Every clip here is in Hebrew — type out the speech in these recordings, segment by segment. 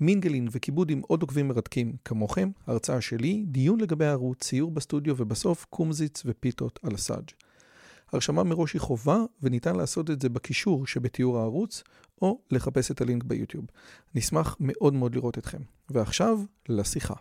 מינגלין וכיבוד עם עוד עוקבים מרתקים כמוכם, הרצאה שלי, דיון לגבי הערוץ, ציור בסטודיו ובסוף קומזיץ ופיתות על הסאג'. הרשמה מראש היא חובה וניתן לעשות את זה בקישור שבתיאור הערוץ או לחפש את הלינק ביוטיוב. נשמח מאוד מאוד לראות אתכם. ועכשיו, לשיחה.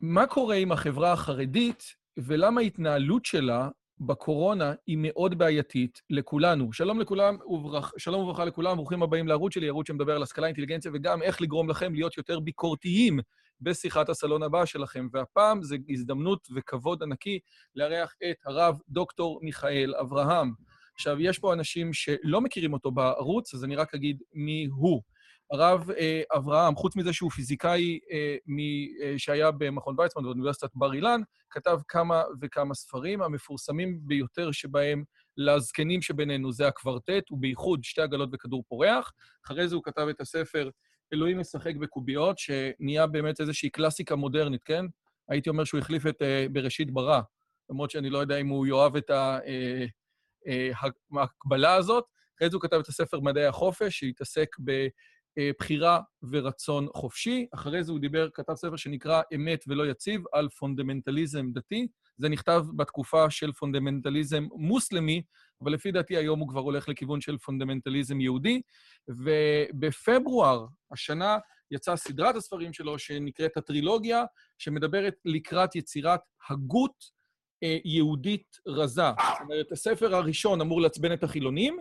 מה קורה עם החברה החרדית ולמה ההתנהלות שלה בקורונה היא מאוד בעייתית לכולנו. שלום לכולם, וברח, שלום וברכה לכולם, ברוכים הבאים לערוץ שלי, ערוץ שמדבר על השכלה, אינטליגנציה, וגם איך לגרום לכם להיות יותר ביקורתיים בשיחת הסלון הבאה שלכם. והפעם זו הזדמנות וכבוד ענקי לארח את הרב דוקטור מיכאל אברהם. עכשיו, יש פה אנשים שלא מכירים אותו בערוץ, אז אני רק אגיד מי הוא. הרב אה, אברהם, חוץ מזה שהוא פיזיקאי אה, אה, שהיה במכון ויצמן באוניברסיטת בר אילן, כתב כמה וכמה ספרים. המפורסמים ביותר שבהם לזקנים שבינינו זה הקוורטט, ובייחוד שתי עגלות וכדור פורח. אחרי זה הוא כתב את הספר אלוהים משחק בקוביות, שנהיה באמת איזושהי קלאסיקה מודרנית, כן? הייתי אומר שהוא החליף את בראשית ברא, למרות שאני לא יודע אם הוא יאהב את ההקבלה הזאת. אחרי זה הוא כתב את הספר מדעי החופש, שהתעסק ב... בחירה ורצון חופשי. אחרי זה הוא דיבר, כתב ספר שנקרא אמת ולא יציב, על פונדמנטליזם דתי. זה נכתב בתקופה של פונדמנטליזם מוסלמי, אבל לפי דעתי היום הוא כבר הולך לכיוון של פונדמנטליזם יהודי. ובפברואר השנה יצאה סדרת הספרים שלו, שנקראת הטרילוגיה, שמדברת לקראת יצירת הגות אה, יהודית רזה. זאת אומרת, הספר הראשון אמור לעצבן את החילונים,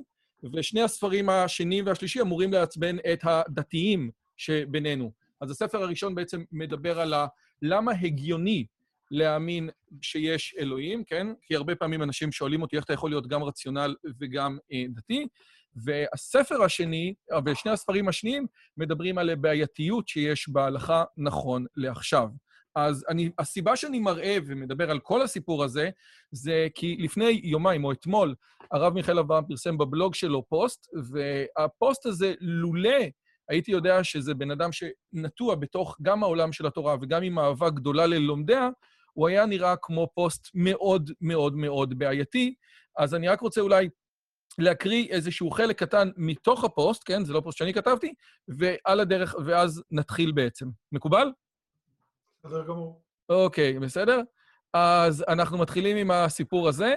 ושני הספרים השני והשלישי אמורים לעצבן את הדתיים שבינינו. אז הספר הראשון בעצם מדבר על. למה הגיוני להאמין שיש אלוהים, כן? כי הרבה פעמים אנשים שואלים אותי איך אתה יכול להיות גם רציונל וגם אה, דתי. והספר השני, ושני הספרים השניים, מדברים על הבעייתיות שיש בהלכה נכון לעכשיו. אז אני, הסיבה שאני מראה ומדבר על כל הסיפור הזה, זה כי לפני יומיים או אתמול, הרב מיכאל אברהם פרסם בבלוג שלו פוסט, והפוסט הזה, לולא הייתי יודע שזה בן אדם שנטוע בתוך גם העולם של התורה וגם עם אהבה גדולה ללומדיה, הוא היה נראה כמו פוסט מאוד מאוד מאוד בעייתי. אז אני רק רוצה אולי להקריא איזשהו חלק קטן מתוך הפוסט, כן? זה לא פוסט שאני כתבתי, ועל הדרך, ואז נתחיל בעצם. מקובל? בסדר גמור. אוקיי, בסדר? אז אנחנו מתחילים עם הסיפור הזה.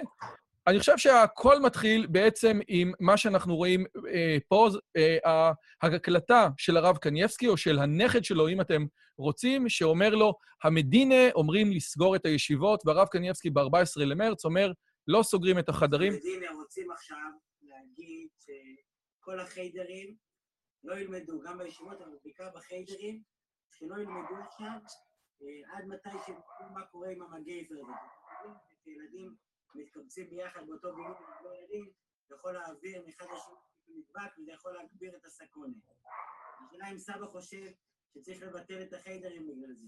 אני חושב שהכל מתחיל בעצם עם מה שאנחנו רואים אה, פה, אה, ההקלטה של הרב קנייבסקי, או של הנכד שלו, אם אתם רוצים, שאומר לו, המדינה אומרים לסגור את הישיבות, והרב קנייבסקי ב-14 למרץ אומר, לא סוגרים את החדרים. המדינה רוצים עכשיו להגיד שכל החיידרים לא ילמדו, גם בישיבות, אבל בעיקר בחיידרים, שלא ילמדו עכשיו עד מתי שידעו מה קורה עם המגייזר הזה. ילדים מתקבצים ביחד באותו בינוי עם לא ילדים, יכול להעביר מאחד לשני נדבק וזה יכול להגביר את הסקונה. השאלה אם סבא חושב שצריך לבטל את החיידרים בגלל זה.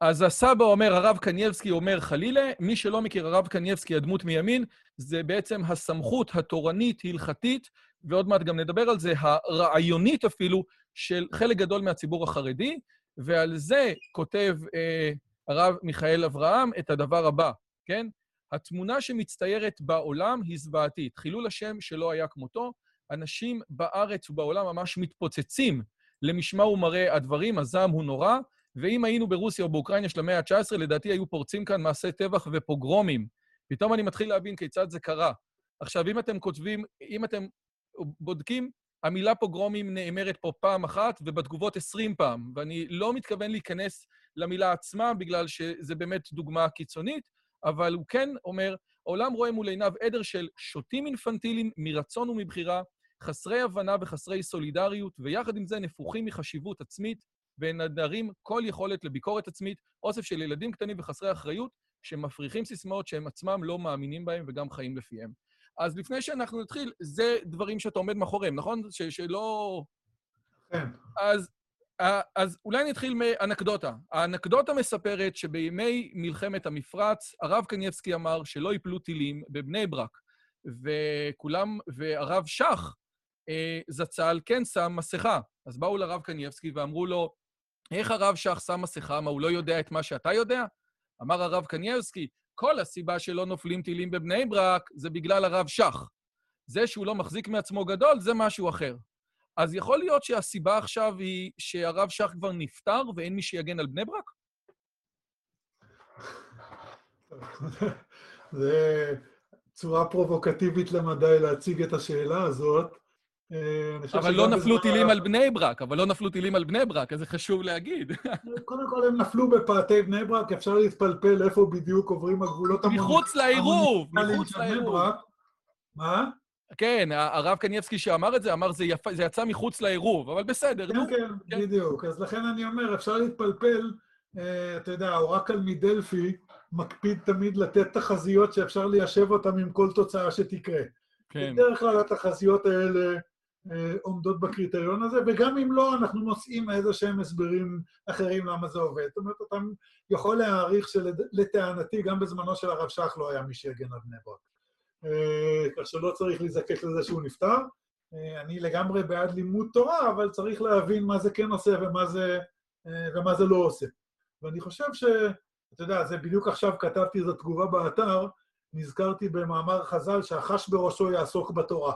אז הסבא אומר, הרב קנייבסקי אומר חלילה, מי שלא מכיר, הרב קנייבסקי, הדמות מימין, זה בעצם הסמכות התורנית, הלכתית, ועוד מעט גם נדבר על זה, הרעיונית אפילו, של חלק גדול מהציבור החרדי, ועל זה כותב אה, הרב מיכאל אברהם את הדבר הבא, כן? התמונה שמצטיירת בעולם היא זוועתית. חילול השם שלא היה כמותו, אנשים בארץ ובעולם ממש מתפוצצים למשמע ומראה הדברים, הזעם הוא נורא, ואם היינו ברוסיה או באוקראינה של המאה ה-19, לדעתי היו פורצים כאן מעשי טבח ופוגרומים. פתאום אני מתחיל להבין כיצד זה קרה. עכשיו, אם אתם כותבים, אם אתם בודקים, המילה פוגרומים נאמרת פה פעם אחת, ובתגובות עשרים פעם, ואני לא מתכוון להיכנס למילה עצמה, בגלל שזה באמת דוגמה קיצונית, אבל הוא כן אומר, העולם רואה מול עיניו עדר של שוטים אינפנטיליים מרצון ומבחירה, חסרי הבנה וחסרי סולידריות, ויחד עם זה נפוחים מחשיבות עצמית, ונדרים כל יכולת לביקורת עצמית, אוסף של ילדים קטנים וחסרי אחריות, שמפריחים סיסמאות שהם עצמם לא מאמינים בהם וגם חיים לפיהם. אז לפני שאנחנו נתחיל, זה דברים שאתה עומד מאחוריהם, נכון? ש- שלא... כן. אז אז אולי נתחיל מאנקדוטה. האנקדוטה מספרת שבימי מלחמת המפרץ, הרב קניבסקי אמר שלא יפלו טילים בבני ברק, וכולם, והרב שך אה, זצ"ל כן שם מסכה. אז באו לרב קניבסקי ואמרו לו, איך הרב שך שם מסכה? מה, הוא לא יודע את מה שאתה יודע? אמר הרב קניבסקי, כל הסיבה שלא נופלים טילים בבני ברק זה בגלל הרב שך. זה שהוא לא מחזיק מעצמו גדול, זה משהו אחר. אז יכול להיות שהסיבה עכשיו היא שהרב שך כבר נפטר ואין מי שיגן על בני ברק? זה צורה פרובוקטיבית למדי להציג את השאלה הזאת. אה, אבל לא נפלו טילים על בני ברק, אבל לא נפלו טילים על בני ברק, אז זה חשוב להגיד. קודם כל, הם נפלו בפאתי בני ברק, אפשר להתפלפל איפה בדיוק עוברים הגבולות המוניציפליים. מחוץ לעירוב, מחוץ לעירוב. מה? כן, הרב קניבסקי שאמר את זה, אמר זה, יפ... זה יצא מחוץ לעירוב, אבל בסדר. כן, כן, כן, בדיוק. אז לכן אני אומר, אפשר להתפלפל, אה, אתה יודע, האורקל מדלפי מקפיד תמיד לתת תחזיות שאפשר ליישב אותן עם כל תוצאה שתקרה. כן. בדרך כלל התחזיות האלה עומדות בקריטריון הזה, וגם אם לא, אנחנו מוצאים איזה שהם הסברים אחרים למה זה עובד. זאת אומרת, אתה יכול להעריך שלטענתי, גם בזמנו של הרב שך לא היה מי שיגן על בני ברק. אה, כך שלא צריך להיזקק לזה שהוא נפטר. אה, אני לגמרי בעד לימוד תורה, אבל צריך להבין מה זה כן עושה ומה זה, אה, ומה זה לא עושה. ואני חושב ש... אתה יודע, זה בדיוק עכשיו כתבתי איזו תגובה באתר, נזכרתי במאמר חז"ל שהחש בראשו יעסוק בתורה.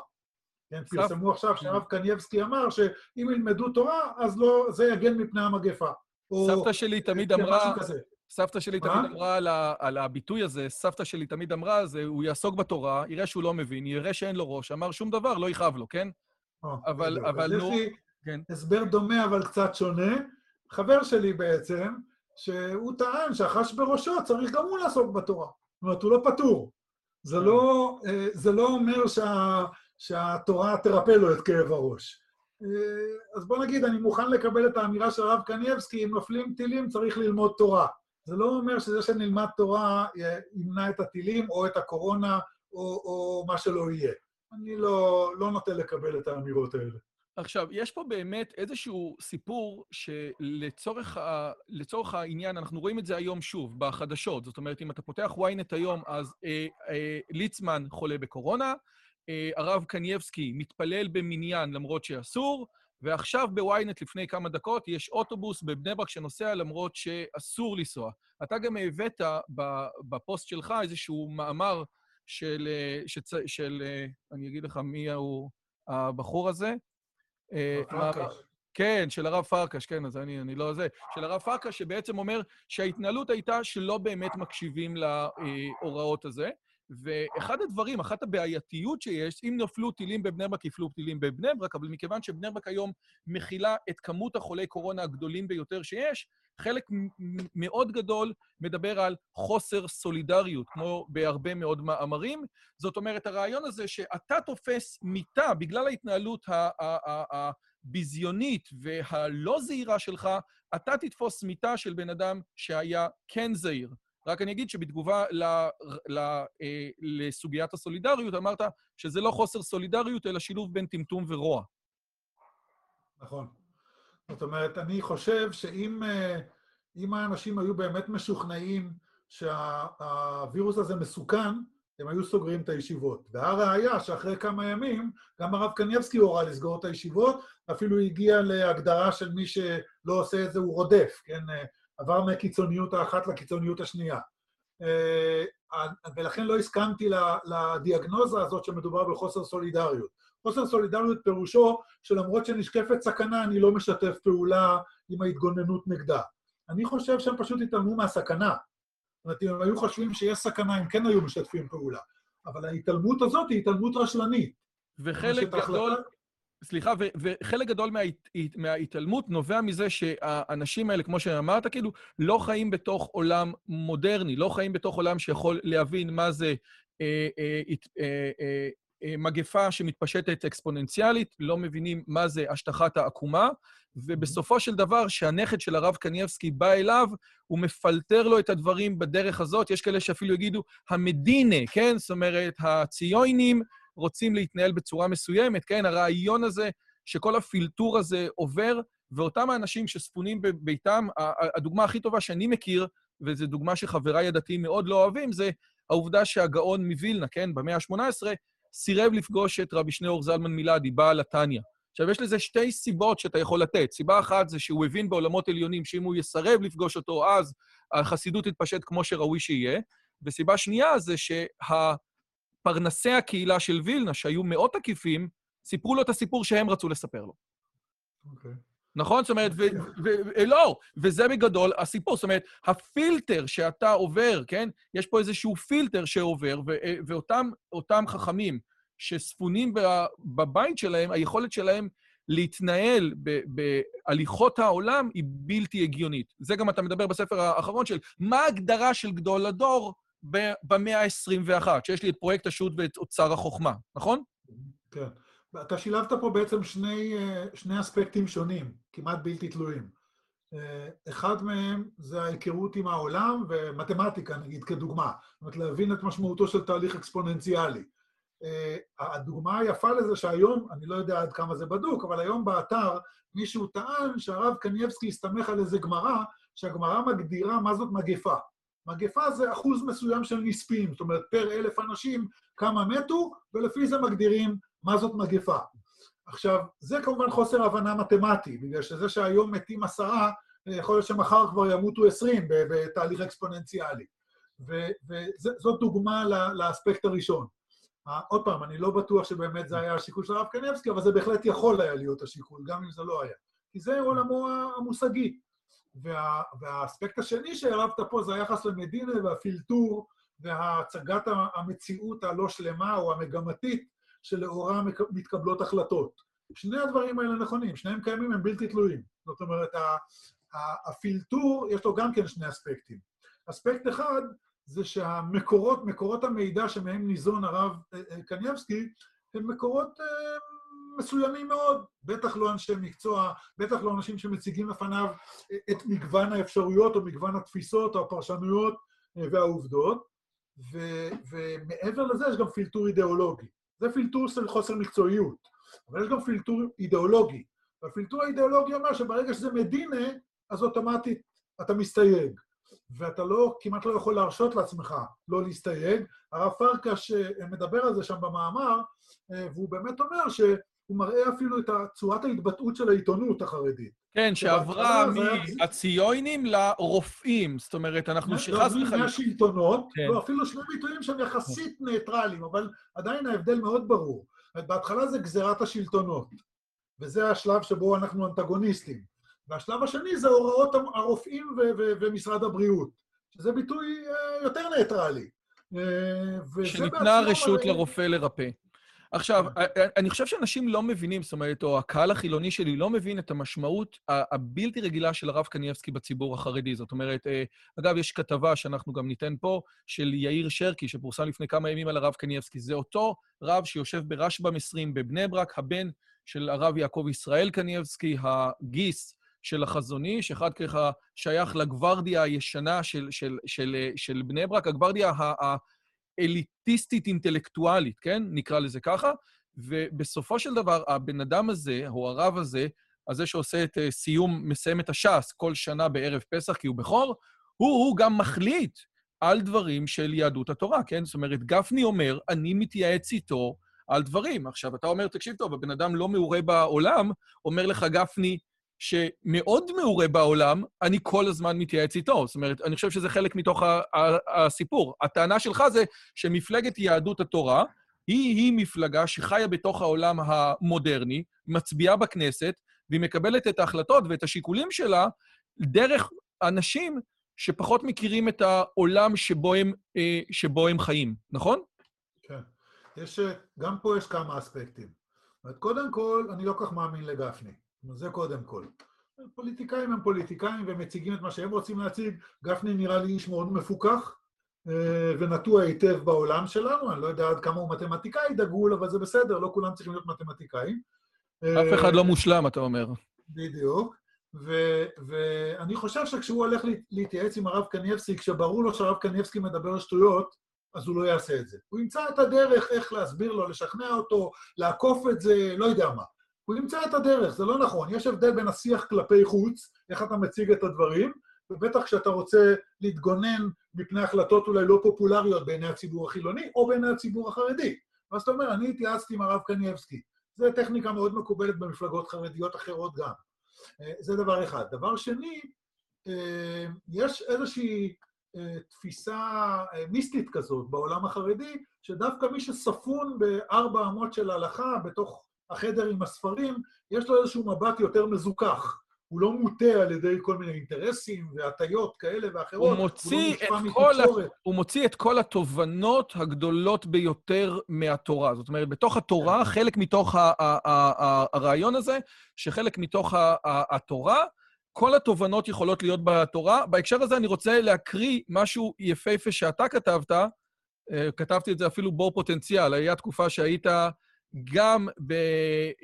כן, פרסמו עכשיו שהרב קנייבסקי אמר שאם ילמדו תורה, אז לא, זה יגן מפני המגפה. סבתא שלי תמיד אמרה... סבתא שלי תמיד אמרה על, ה, על הביטוי הזה, סבתא שלי תמיד אמרה, זה, הוא יעסוק בתורה, יראה שהוא לא מבין, יראה שאין לו ראש, אמר שום דבר, לא יכאב לו, כן? אבל, אבל נו... יש לי כן. הסבר דומה אבל קצת שונה. חבר שלי בעצם, שהוא טען שהחש בראשו צריך גם הוא לעסוק בתורה. זאת אומרת, הוא לא פטור. זה לא, אה, זה לא אומר שה, שהתורה תרפא לו את כאב הראש. אה, אז בוא נגיד, אני מוכן לקבל את האמירה של הרב קנייבסקי, אם נופלים טילים צריך ללמוד תורה. זה לא אומר שזה שנלמד תורה ימנע את הטילים או את הקורונה או, או מה שלא יהיה. אני לא, לא נוטה לקבל את האמירות האלה. עכשיו, יש פה באמת איזשהו סיפור שלצורך ה... העניין, אנחנו רואים את זה היום שוב, בחדשות. זאת אומרת, אם אתה פותח ynet היום, אז אה, אה, ליצמן חולה בקורונה, אה, הרב קנייבסקי מתפלל במניין למרות שאסור, ועכשיו בוויינט לפני כמה דקות יש אוטובוס בבני ברק שנוסע למרות שאסור לנסוע. אתה גם הבאת בפוסט שלך איזשהו מאמר של, שצ... של, אני אגיד לך מי הוא הבחור הזה. אה, פרקש. כן, של הרב פרקש, כן, אז אני, אני לא זה. של הרב פרקש, שבעצם אומר שההתנהלות הייתה שלא באמת מקשיבים להוראות הזה. ואחד הדברים, אחת הבעייתיות שיש, אם נפלו טילים בבני ברק, יפלו טילים בבני ברק, אבל מכיוון שבני ברק היום מכילה את כמות החולי קורונה הגדולים ביותר שיש, חלק מאוד גדול מדבר על חוסר סולידריות, כמו בהרבה מאוד מאמרים. זאת אומרת, הרעיון הזה שאתה תופס מיטה בגלל ההתנהלות הביזיונית והלא זהירה שלך, אתה תתפוס מיטה של בן אדם שהיה כן זהיר. רק אני אגיד שבתגובה ל, ל, אה, לסוגיית הסולידריות, אמרת שזה לא חוסר סולידריות, אלא שילוב בין טמטום ורוע. נכון. זאת אומרת, אני חושב שאם אה, האנשים היו באמת משוכנעים שהווירוס הזה מסוכן, הם היו סוגרים את הישיבות. והראיה שאחרי כמה ימים, גם הרב קניבסקי הורה לסגור את הישיבות, אפילו הגיע להגדרה של מי שלא עושה את זה, הוא רודף, כן? עבר מהקיצוניות האחת לקיצוניות השנייה. אה, ולכן לא הסכמתי לדיאגנוזה הזאת שמדובר בחוסר סולידריות. חוסר סולידריות פירושו שלמרות שנשקפת סכנה, אני לא משתף פעולה עם ההתגוננות נגדה. אני חושב שהם פשוט התעלמו מהסכנה. זאת אומרת, אם הם היו חושבים שיש סכנה, הם כן היו משתפים פעולה. אבל ההתעלמות הזאת היא התעלמות רשלנית. וחלק גדול... סליחה, וחלק גדול מההת, מההתעלמות נובע מזה שהאנשים האלה, כמו שאמרת, כאילו, לא חיים בתוך עולם מודרני, לא חיים בתוך עולם שיכול להבין מה זה אה, אה, אה, אה, אה, מגפה שמתפשטת אקספוננציאלית, לא מבינים מה זה השטחת העקומה, ובסופו של דבר, כשהנכד של הרב קנייבסקי בא אליו, הוא מפלטר לו את הדברים בדרך הזאת. יש כאלה שאפילו יגידו, המדינה, כן? זאת אומרת, הציונים רוצים להתנהל בצורה מסוימת, כן? הרעיון הזה שכל הפילטור הזה עובר, ואותם האנשים שספונים בביתם, הדוגמה הכי טובה שאני מכיר, וזו דוגמה שחבריי הדתיים מאוד לא אוהבים, זה העובדה שהגאון מווילנה, כן, במאה ה-18, סירב לפגוש את רבי שניאור זלמן מילדי, בעל התניא. עכשיו, יש לזה שתי סיבות שאתה יכול לתת. סיבה אחת זה שהוא הבין בעולמות עליונים שאם הוא יסרב לפגוש אותו, אז החסידות תתפשט כמו שראוי שיהיה. וסיבה שנייה זה שהפרנסי הקהילה של וילנה, שהיו מאות עקיפים, סיפרו לו את הסיפור שהם רצו לספר לו. אוקיי. Okay. נכון? זאת אומרת, לא, וזה בגדול הסיפור. זאת אומרת, הפילטר שאתה עובר, כן? יש פה איזשהו פילטר שעובר, ואותם חכמים שספונים בבית שלהם, היכולת שלהם להתנהל בהליכות העולם היא בלתי הגיונית. זה גם אתה מדבר בספר האחרון של מה ההגדרה של גדול הדור במאה ה-21, שיש לי את פרויקט השו"ת ואת אוצר החוכמה, נכון? כן. אתה שילבת פה בעצם שני, שני אספקטים שונים, כמעט בלתי תלויים. אחד מהם זה ההיכרות עם העולם ומתמטיקה, נגיד, כדוגמה. זאת אומרת, להבין את משמעותו של תהליך אקספוננציאלי. הדוגמה היפה לזה שהיום, אני לא יודע עד כמה זה בדוק, אבל היום באתר מישהו טען שהרב קנייבסקי הסתמך על איזה גמרא, שהגמרא מגדירה מה זאת מגפה. מגפה זה אחוז מסוים של נספים, זאת אומרת, פר אלף אנשים כמה מתו, ולפי זה מגדירים מה זאת מגפה. עכשיו, זה כמובן חוסר הבנה מתמטי, בגלל שזה שהיום מתים עשרה, יכול להיות שמחר כבר ימותו עשרים בתהליך אקספוננציאלי. וזאת דוגמה לאספקט הראשון. עוד פעם, אני לא בטוח שבאמת זה היה השיקול של הרב קניבסקי, אבל זה בהחלט יכול היה להיות השיקול, גם אם זה לא היה. כי זה עולמו המושגי. וה, והאספקט השני שהרבת פה זה היחס למדינה והפילטור והצגת המציאות הלא שלמה או המגמתית שלאורה מתקבלות החלטות. שני הדברים האלה נכונים, שניהם קיימים, הם בלתי תלויים. זאת אומרת, הפילטור, יש לו גם כן שני אספקטים. אספקט אחד זה שהמקורות, מקורות המידע שמהם ניזון הרב אה, אה, קניבסקי, הם מקורות אה, מסוימים מאוד, בטח לא אנשי מקצוע, בטח לא אנשים שמציגים לפניו את מגוון האפשרויות או מגוון התפיסות או הפרשנויות והעובדות, ו, ומעבר לזה יש גם פילטור אידיאולוגי. זה פילטור של חוסר מקצועיות, אבל יש גם פילטור אידיאולוגי. והפילטור האידיאולוגי אומר שברגע שזה מדינה, אז אוטומטית אתה מסתייג. ואתה לא, כמעט לא יכול להרשות לעצמך לא להסתייג. הרב פרקש מדבר על זה שם במאמר, והוא באמת אומר שהוא מראה אפילו את צורת ההתבטאות של העיתונות החרדית. כן, שעברה מהציונים לרופאים, זאת אומרת, אנחנו שחס וחלילה... מהשלטונות, כן. לא, אפילו שני ביטויים שהם יחסית ניטרליים, אבל עדיין ההבדל מאוד ברור. בהתחלה זה גזירת השלטונות, וזה השלב שבו אנחנו אנטגוניסטים. והשלב השני זה הוראות הרופאים ומשרד הבריאות, שזה ביטוי אה, יותר ניטרלי. אה, שניתנה רשות לרופא לרפא. עכשיו, כן. אני חושב שאנשים לא מבינים, זאת אומרת, או הקהל החילוני שלי לא מבין את המשמעות הבלתי רגילה של הרב קנייבסקי בציבור החרדי. זאת אומרת, אה, אגב, יש כתבה שאנחנו גם ניתן פה, של יאיר שרקי, שפורסם לפני כמה ימים על הרב קנייבסקי. זה אותו רב שיושב ברשב"ם 20 בבני ברק, הבן של הרב יעקב ישראל קנייבסקי, הגיס של החזון איש, אחד ככה שייך לגוורדיה הישנה של, של, של, של בני ברק, הגוורדיה האליטיסטית-אינטלקטואלית, כן? נקרא לזה ככה. ובסופו של דבר, הבן אדם הזה, או הרב הזה, הזה שעושה את אה, סיום, מסיים את הש"ס כל שנה בערב פסח, כי הוא בכור, הוא, הוא גם מחליט על דברים של יהדות התורה, כן? זאת אומרת, גפני אומר, אני מתייעץ איתו על דברים. עכשיו, אתה אומר, תקשיב טוב, הבן אדם לא מעורה בעולם, אומר לך גפני, שמאוד מעורה בעולם, אני כל הזמן מתייעץ איתו. זאת אומרת, אני חושב שזה חלק מתוך הסיפור. הטענה שלך זה שמפלגת יהדות התורה היא-היא מפלגה שחיה בתוך העולם המודרני, מצביעה בכנסת, והיא מקבלת את ההחלטות ואת השיקולים שלה דרך אנשים שפחות מכירים את העולם שבו הם, אה, שבו הם חיים, נכון? כן. יש, גם פה יש כמה אספקטים. קודם כל, אני לא כך מאמין לגפני. זה קודם כל. פוליטיקאים הם פוליטיקאים והם מציגים את מה שהם רוצים להציג. גפני נראה לי איש מאוד מפוכח אה, ונטוע היטב בעולם שלנו, אני לא יודע עד כמה הוא מתמטיקאי דגול, אבל זה בסדר, לא כולם צריכים להיות מתמטיקאים. אף אחד לא מושלם, אתה אומר. בדיוק. ואני חושב שכשהוא הולך להתייעץ עם הרב קניבסקי, כשברור לו שהרב קניבסקי מדבר שטויות, אז הוא לא יעשה את זה. הוא ימצא את הדרך איך להסביר לו, לשכנע אותו, לעקוף את זה, לא יודע מה. הוא ימצא את הדרך, זה לא נכון. יש הבדל בין השיח כלפי חוץ, איך אתה מציג את הדברים, ובטח כשאתה רוצה להתגונן מפני החלטות אולי לא פופולריות בעיני הציבור החילוני או בעיני הציבור החרדי. ואז אתה אומר, אני התייעצתי עם הרב קנייבסקי. זו טכניקה מאוד מקובלת במפלגות חרדיות אחרות גם. אה, זה דבר אחד. דבר שני, אה, יש איזושהי אה, תפיסה מיסטית כזאת בעולם החרדי, שדווקא מי שספון בארבע אמות של הלכה, בתוך החדר עם הספרים, יש לו איזשהו מבט יותר מזוכח. הוא לא מוטה על ידי כל מיני אינטרסים והטיות כאלה ואחרות. הוא מוציא, הוא לא את, כל ה... הוא מוציא את כל התובנות הגדולות ביותר מהתורה. זאת אומרת, בתוך התורה, כן. חלק מתוך ה- ה- ה- הרעיון הזה, שחלק מתוך התורה, כל התובנות יכולות להיות בתורה. בהקשר הזה אני רוצה להקריא משהו יפהפה שאתה כתבת, אה, כתבתי את זה אפילו בור פוטנציאל. היה תקופה שהיית גם, ב,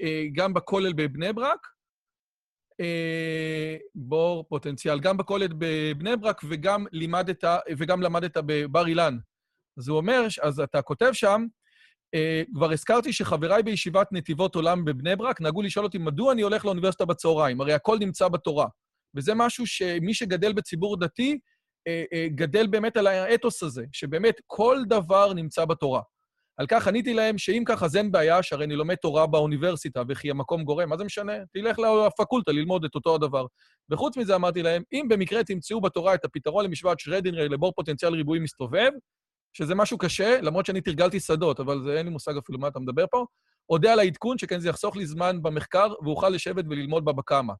אה, גם בכולל בבני ברק, אה, בור פוטנציאל, גם בכולל בבני ברק וגם לימדת, וגם למדת בבר אילן. אז הוא אומר, אז אתה כותב שם, כבר הזכרתי שחבריי בישיבת נתיבות עולם בבני ברק נהגו לשאול אותי מדוע אני הולך לאוניברסיטה בצהריים, הרי הכל נמצא בתורה. וזה משהו שמי שגדל בציבור דתי, אה, אה, גדל באמת על האתוס הזה, שבאמת כל דבר נמצא בתורה. על כך עניתי להם שאם ככה אז אין בעיה, שהרי אני לומד תורה באוניברסיטה וכי המקום גורם, מה זה משנה? תלך לפקולטה ללמוד את אותו הדבר. וחוץ מזה אמרתי להם, אם במקרה תמצאו בתורה את הפתרון למשוואת שרדינגר לבור פוטנציאל ריבועי מסתובב, שזה משהו קשה, למרות שאני תרגלתי שדות, אבל זה אין לי מושג אפילו מה אתה מדבר פה, אודה על העדכון, שכן זה יחסוך לי זמן במחקר ואוכל לשבת וללמוד בבקמה.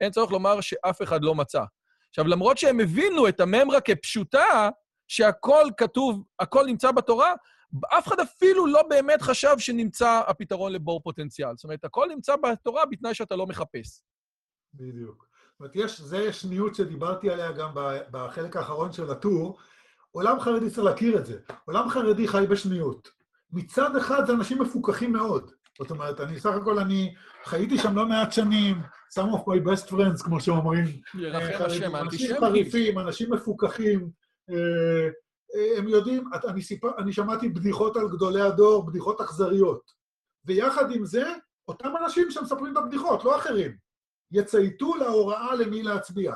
אין צורך לומר שאף אחד לא מצא. עכשיו, למרות שהם הבינו את הממרה כפשוטה, שהכל כתוב, הכל נמצא בתורה, אף אחד אפילו לא באמת חשב שנמצא הפתרון לבור פוטנציאל. זאת אומרת, הכל נמצא בתורה בתנאי שאתה לא מחפש. בדיוק. זאת אומרת, יש, זה שניות שדיברתי עליה גם בחלק האחרון של הטור. עולם חרדי צריך להכיר את זה. עולם חרדי חי בשניות. מצד אחד זה אנשים מפוכחים מאוד. זאת אומרת, אני סך הכל, אני חייתי שם לא מעט שנים, some of my best friends, כמו שאומרים. ירחם השם, אנשים חריפים, אנשים מפוכחים. אה, אה, הם יודעים, אני, סיפר, אני שמעתי בדיחות על גדולי הדור, בדיחות אכזריות. ויחד עם זה, אותם אנשים שמספרים את הבדיחות, לא אחרים, יצייתו להוראה למי להצביע.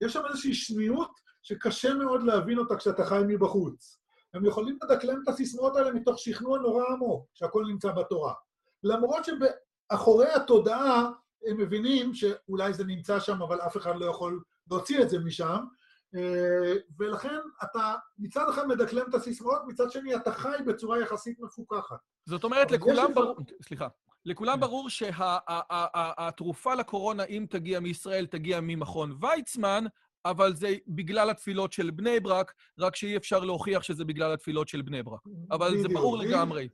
יש שם איזושהי שניות שקשה מאוד להבין אותה כשאתה חי מבחוץ. הם יכולים לדקלם את הסיסמאות האלה מתוך שכנוע נורא עמוק, שהכל נמצא בתורה. למרות שבאחורי התודעה הם מבינים שאולי זה נמצא שם, אבל אף אחד לא יכול להוציא את זה משם, ולכן אתה מצד אחד מדקלם את הסיסמאות, מצד שני אתה חי בצורה יחסית מפוקחת. זאת אומרת, לכולם ברור, סליחה, לכולם ברור שהתרופה לקורונה, אם תגיע מישראל, תגיע ממכון ויצמן, אבל זה בגלל התפילות של בני ברק, רק שאי אפשר להוכיח שזה בגלל התפילות של בני ברק. אבל זה ברור לגמרי.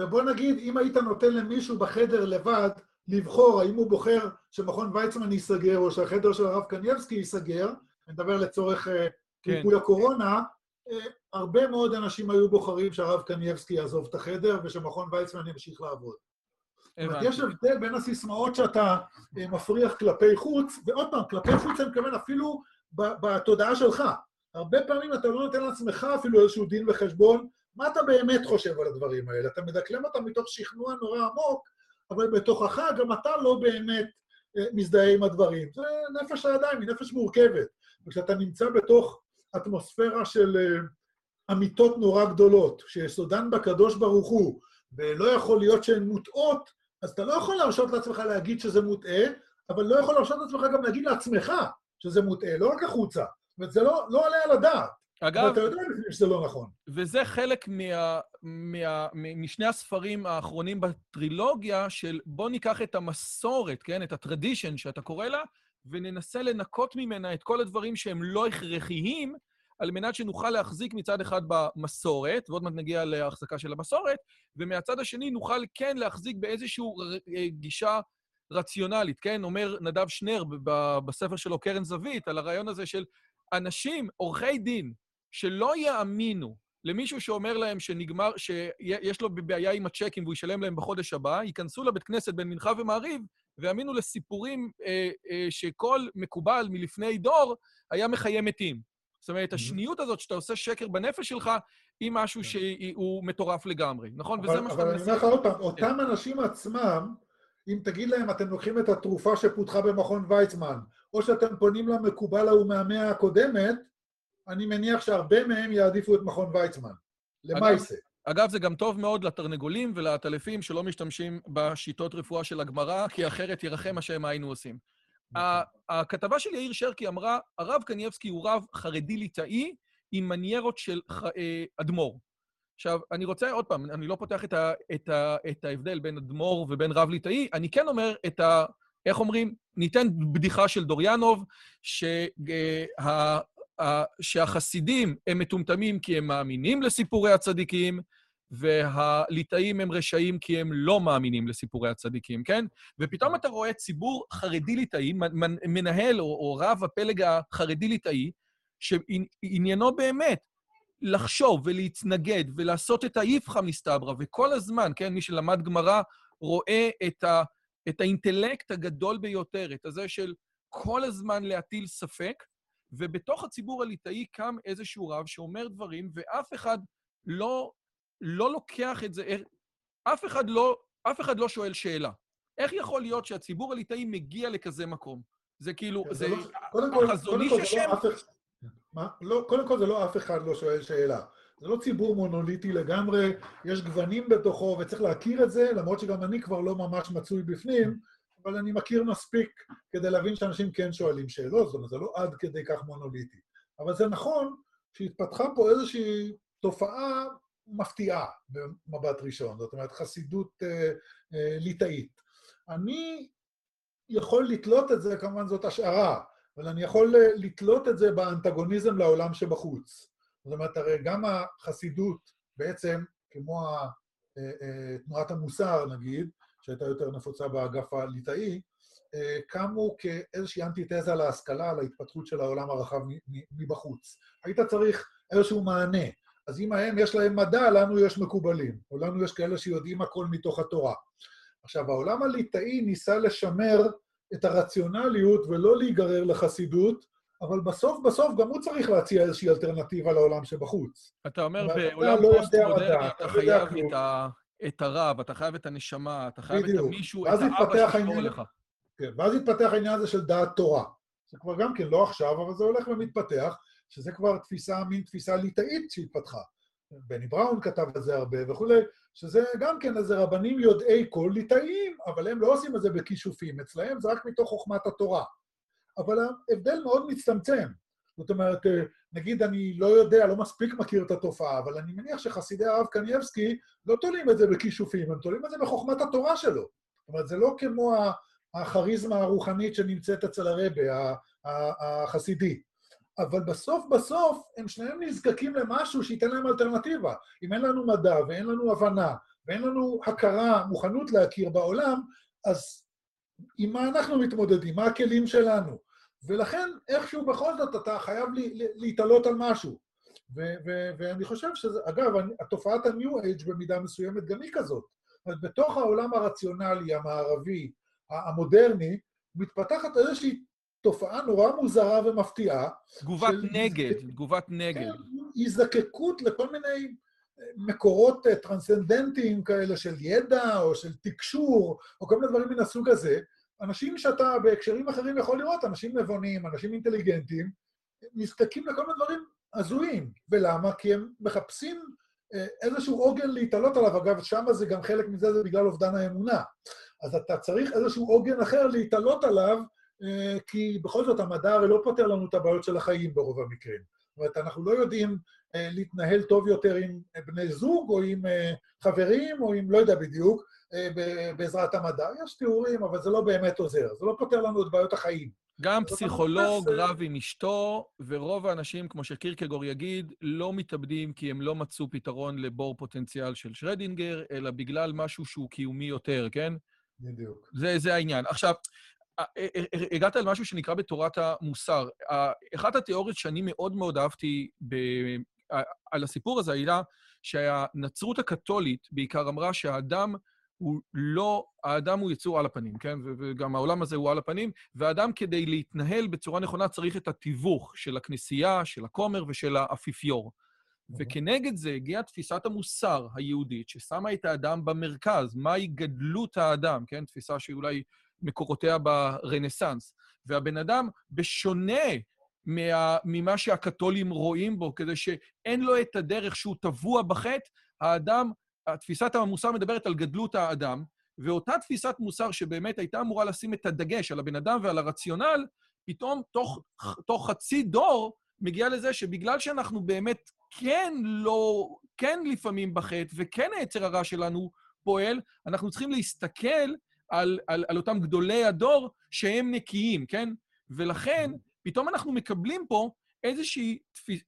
ובוא נגיד, אם היית נותן למישהו בחדר לבד לבחור האם הוא בוחר שמכון ויצמן ייסגר או שהחדר של הרב קנייבסקי ייסגר, אני מדבר לצורך ריפוי כן. הקורונה, אה, הרבה מאוד אנשים היו בוחרים שהרב קנייבסקי יעזוב את החדר ושמכון ויצמן ימשיך לעבוד. הבנתי. יש הבדל בין הסיסמאות שאתה אה, מפריח כלפי חוץ, ועוד פעם, כלפי חוץ אני מתכוון אפילו בתודעה שלך. הרבה פעמים אתה לא נותן לעצמך אפילו איזשהו דין וחשבון, מה אתה באמת חושב על הדברים האלה? אתה מדקלם אותם מתוך שכנוע נורא עמוק, אבל בתוכך גם אתה לא באמת אה, מזדהה עם הדברים. זה נפש הידיים, היא נפש מורכבת. וכשאתה נמצא בתוך אטמוספירה של אה, אמיתות נורא גדולות, שיסודן בקדוש ברוך הוא, ולא יכול להיות שהן מוטעות, אז אתה לא יכול להרשות לעצמך להגיד שזה מוטעה, אבל לא יכול להרשות לעצמך גם להגיד לעצמך שזה מוטעה, לא רק החוצה. זאת אומרת, זה לא, לא עולה על הדעת. אגב... ואתה יודע שזה לא נכון. וזה חלק מה, מה, משני הספרים האחרונים בטרילוגיה של בוא ניקח את המסורת, כן? את הטרדישן שאתה קורא לה, וננסה לנקות ממנה את כל הדברים שהם לא הכרחיים, על מנת שנוכל להחזיק מצד אחד במסורת, ועוד מעט נגיע להחזקה של המסורת, ומהצד השני נוכל כן להחזיק באיזושהי אה, גישה רציונלית, כן? אומר נדב שנר בספר שלו, קרן זווית, על הרעיון הזה של אנשים, עורכי דין, שלא יאמינו למישהו שאומר להם שנגמר, שיש לו בעיה עם הצ'קים והוא ישלם להם בחודש הבא, ייכנסו לבית כנסת בין מנחה ומעריב ויאמינו לסיפורים אה, אה, שכל מקובל מלפני דור היה מחיי מתים. זאת אומרת, השניות הזאת שאתה עושה שקר בנפש שלך, היא משהו כן. שהוא מטורף לגמרי, נכון? אבל, וזה מה שאתה מנסה... אבל אני אומר לך עוד פעם, אותם אנשים עצמם, אם תגיד להם, אתם לוקחים את התרופה שפותחה במכון ויצמן, או שאתם פונים למקובל ההוא מהמאה הקודמת, אני מניח שהרבה מהם יעדיפו את מכון ויצמן. למעשה. אגב, זה גם טוב מאוד לתרנגולים ולעטלפים שלא משתמשים בשיטות רפואה של הגמרא, כי אחרת ירחם השם מה היינו עושים. נכון. הכתבה של יאיר שרקי אמרה, הרב קנייבסקי הוא רב חרדי-ליטאי עם מניירות של אה, אדמו"ר. עכשיו, אני רוצה, עוד פעם, אני לא פותח את, ה, את, ה, את ההבדל בין אדמו"ר ובין רב ליטאי, אני כן אומר את ה... איך אומרים? ניתן בדיחה של דוריאנוב, שה, אה, שהחסידים הם מטומטמים כי הם מאמינים לסיפורי הצדיקים, והליטאים הם רשעים כי הם לא מאמינים לסיפורי הצדיקים, כן? ופתאום אתה רואה ציבור חרדי-ליטאי, מנהל או, או רב הפלג החרדי-ליטאי, שעניינו באמת לחשוב ולהתנגד ולעשות את האיפכא מסתברא, וכל הזמן, כן, מי שלמד גמרא רואה את, ה, את האינטלקט הגדול ביותר, את הזה של כל הזמן להטיל ספק, ובתוך הציבור הליטאי קם איזשהו רב שאומר דברים, ואף אחד לא, לא לוקח את זה, אף אחד לא, אף אחד לא שואל שאלה. איך יכול להיות שהציבור הליטאי מגיע לכזה מקום? זה כאילו, כן, זה, לא, החזון איש השם. מה? לא, קודם כל זה לא אף אחד לא שואל שאלה. זה לא ציבור מונוליטי לגמרי, יש גוונים בתוכו וצריך להכיר את זה, למרות שגם אני כבר לא ממש מצוי בפנים, אבל אני מכיר מספיק כדי להבין שאנשים כן שואלים שאלות, זאת אומרת, זה לא עד כדי כך מונוליטי. אבל זה נכון שהתפתחה פה איזושהי תופעה מפתיעה במבט ראשון, זאת אומרת, חסידות אה, אה, ליטאית. אני יכול לתלות את זה, כמובן זאת השערה, אבל אני יכול אה, לתלות את זה באנטגוניזם לעולם שבחוץ. זאת אומרת, הרי גם החסידות, בעצם, כמו אה, אה, תנועת המוסר, נגיד, שהייתה יותר נפוצה באגף הליטאי, קמו כאיזושהי אנטיתזה להשכלה, להתפתחות של העולם הרחב מבחוץ. היית צריך איזשהו מענה. אז אם ההם יש להם מדע, לנו יש מקובלים, או לנו יש כאלה שיודעים הכל מתוך התורה. עכשיו, העולם הליטאי ניסה לשמר את הרציונליות ולא להיגרר לחסידות, אבל בסוף בסוף גם הוא צריך להציע איזושהי אלטרנטיבה לעולם שבחוץ. אתה אומר, בעולם לא פוסט-מודרני אתה חייב את, ה... את הרב, אתה חייב את הנשמה, אתה חייב בדיוק. את המישהו, את האבא שישמור לך. כן, ואז התפתח העניין הזה של דעת תורה. זה כבר גם כן לא עכשיו, אבל זה הולך ומתפתח, שזה כבר תפיסה, מין תפיסה ליטאית שהתפתחה. בני בראון כתב על זה הרבה וכולי, שזה גם כן איזה רבנים יודעי כל ליטאים, אבל הם לא עושים את זה בכישופים, אצלהם זה רק מתוך חוכמת התורה. אבל ההבדל מאוד מצטמצם. זאת אומרת, נגיד אני לא יודע, לא מספיק מכיר את התופעה, אבל אני מניח שחסידי הרב קנייבסקי לא תולים את זה בכישופים, הם תולים את זה בחוכמת התורה שלו. זאת אומרת, זה לא כמו הכריזמה הרוחנית שנמצאת אצל הרבה, החסידי. אבל בסוף בסוף הם שניהם נזקקים למשהו שייתן להם אלטרנטיבה. אם אין לנו מדע ואין לנו הבנה ואין לנו הכרה, מוכנות להכיר בעולם, אז עם מה אנחנו מתמודדים? מה הכלים שלנו? ולכן איכשהו בכל זאת אתה חייב להתעלות על משהו. ואני חושב שזה, אגב, התופעת ה-New Age במידה מסוימת גם היא כזאת. זאת אומרת, בתוך העולם הרציונלי, המערבי, המודרני, מתפתחת איזושהי תופעה נורא מוזרה ומפתיעה. תגובת נגד, תגובת נגד. כן, הזדקקות לכל מיני אה, מקורות אה, טרנסצנדנטיים כאלה של ידע או של תקשור, או כל מיני דברים מן הסוג הזה. אנשים שאתה בהקשרים אחרים יכול לראות, אנשים נבונים, אנשים אינטליגנטים, נזקקים לכל מיני דברים הזויים. ולמה? כי הם מחפשים אה, איזשהו עוגן להתעלות עליו. אגב, שם זה גם חלק מזה, זה בגלל אובדן האמונה. אז אתה צריך איזשהו עוגן אחר להתעלות עליו, אה, כי בכל זאת המדע הרי לא פותר לנו את הבעיות של החיים ברוב המקרים. זאת אומרת, אנחנו לא יודעים אה, להתנהל טוב יותר עם בני זוג, או עם חברים, או עם לא יודע בדיוק, בעזרת המדע. יש תיאורים, אבל זה לא באמת עוזר. זה לא פותר לנו את בעיות החיים. גם פסיכולוג רב עם אשתו, ורוב האנשים, כמו שקירקגור יגיד, לא מתאבדים כי הם לא מצאו פתרון לבור פוטנציאל של שרדינגר, אלא בגלל משהו שהוא קיומי יותר, כן? בדיוק. זה, זה העניין. עכשיו, אה, אה, אה, הגעת למשהו שנקרא בתורת המוסר. אחת התיאוריות שאני מאוד מאוד אהבתי ב... על הסיפור הזה הייתה שהנצרות הקתולית בעיקר אמרה שהאדם הוא לא, האדם הוא יצור על הפנים, כן? וגם העולם הזה הוא על הפנים, והאדם כדי להתנהל בצורה נכונה צריך את התיווך של הכנסייה, של הכומר ושל האפיפיור. וכנגד זה הגיעה תפיסת המוסר היהודית, ששמה את האדם במרכז, מהי גדלות האדם, כן? תפיסה שאולי מקורותיה ברנסאנס. והבן אדם, בשונה מה, ממה שהקתולים רואים בו, כדי שאין לו את הדרך שהוא טבוע בחטא, האדם, תפיסת המוסר מדברת על גדלות האדם, ואותה תפיסת מוסר שבאמת הייתה אמורה לשים את הדגש על הבן אדם ועל הרציונל, פתאום תוך, חצי דור מגיע לזה שבגלל שאנחנו באמת כן לא, כן לפעמים בחטא, וכן היצר הרע שלנו פועל, אנחנו צריכים להסתכל על, על, על אותם גדולי הדור שהם נקיים, כן? ולכן, פתאום אנחנו מקבלים פה איזושהי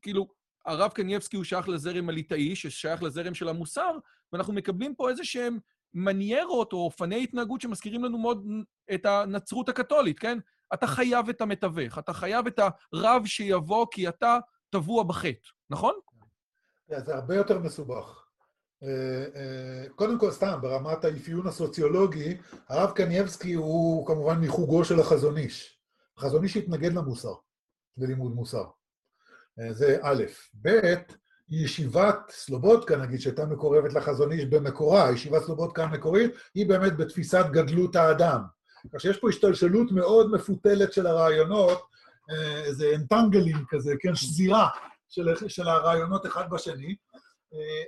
כאילו, הרב קנייבסקי הוא שייך לזרם הליטאי, ששייך לזרם של המוסר, ואנחנו מקבלים פה איזה שהם מניירות או אופני התנהגות שמזכירים לנו מאוד את הנצרות הקתולית, כן? אתה חייב את המתווך, אתה חייב את הרב שיבוא כי אתה טבוע בחטא, נכון? זה הרבה יותר מסובך. אה, אה, קודם כל, סתם, ברמת האפיון הסוציולוגי, הרב קנייבסקי הוא כמובן מחוגו של החזון איש. החזון איש התנגד למוסר, ללימוד מוסר. אה, זה א', ב', ישיבת סלובודקה, נגיד, שהייתה מקורבת לחזון איש במקורה, ישיבת סלובודקה המקורית, היא באמת בתפיסת גדלות האדם. כך שיש פה השתלשלות מאוד מפותלת של הרעיונות, איזה entangling כזה, כן, שזירה של, של הרעיונות אחד בשני,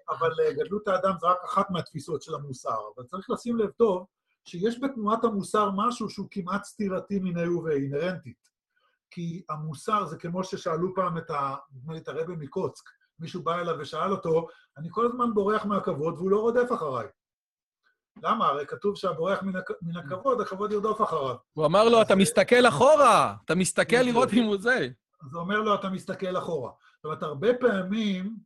אבל גדלות האדם זה רק אחת מהתפיסות של המוסר. אבל צריך לשים לב טוב שיש בתנועת המוסר משהו שהוא כמעט סתירתי מיניה ואינהרנטית. כי המוסר זה כמו ששאלו פעם את ה... את הרבי מקוצק, מישהו בא אליו ושאל אותו, אני כל הזמן בורח מהכבוד והוא לא רודף אחריי. למה? הרי כתוב שהבורח מן, הכ... מן הכבוד, הכבוד ירדוף אחריו. הוא אמר לו, אתה מסתכל אחורה, אתה מסתכל לראות אם הוא זה. אז הוא אומר לו, אתה מסתכל אחורה. זאת אומרת, הרבה פעמים,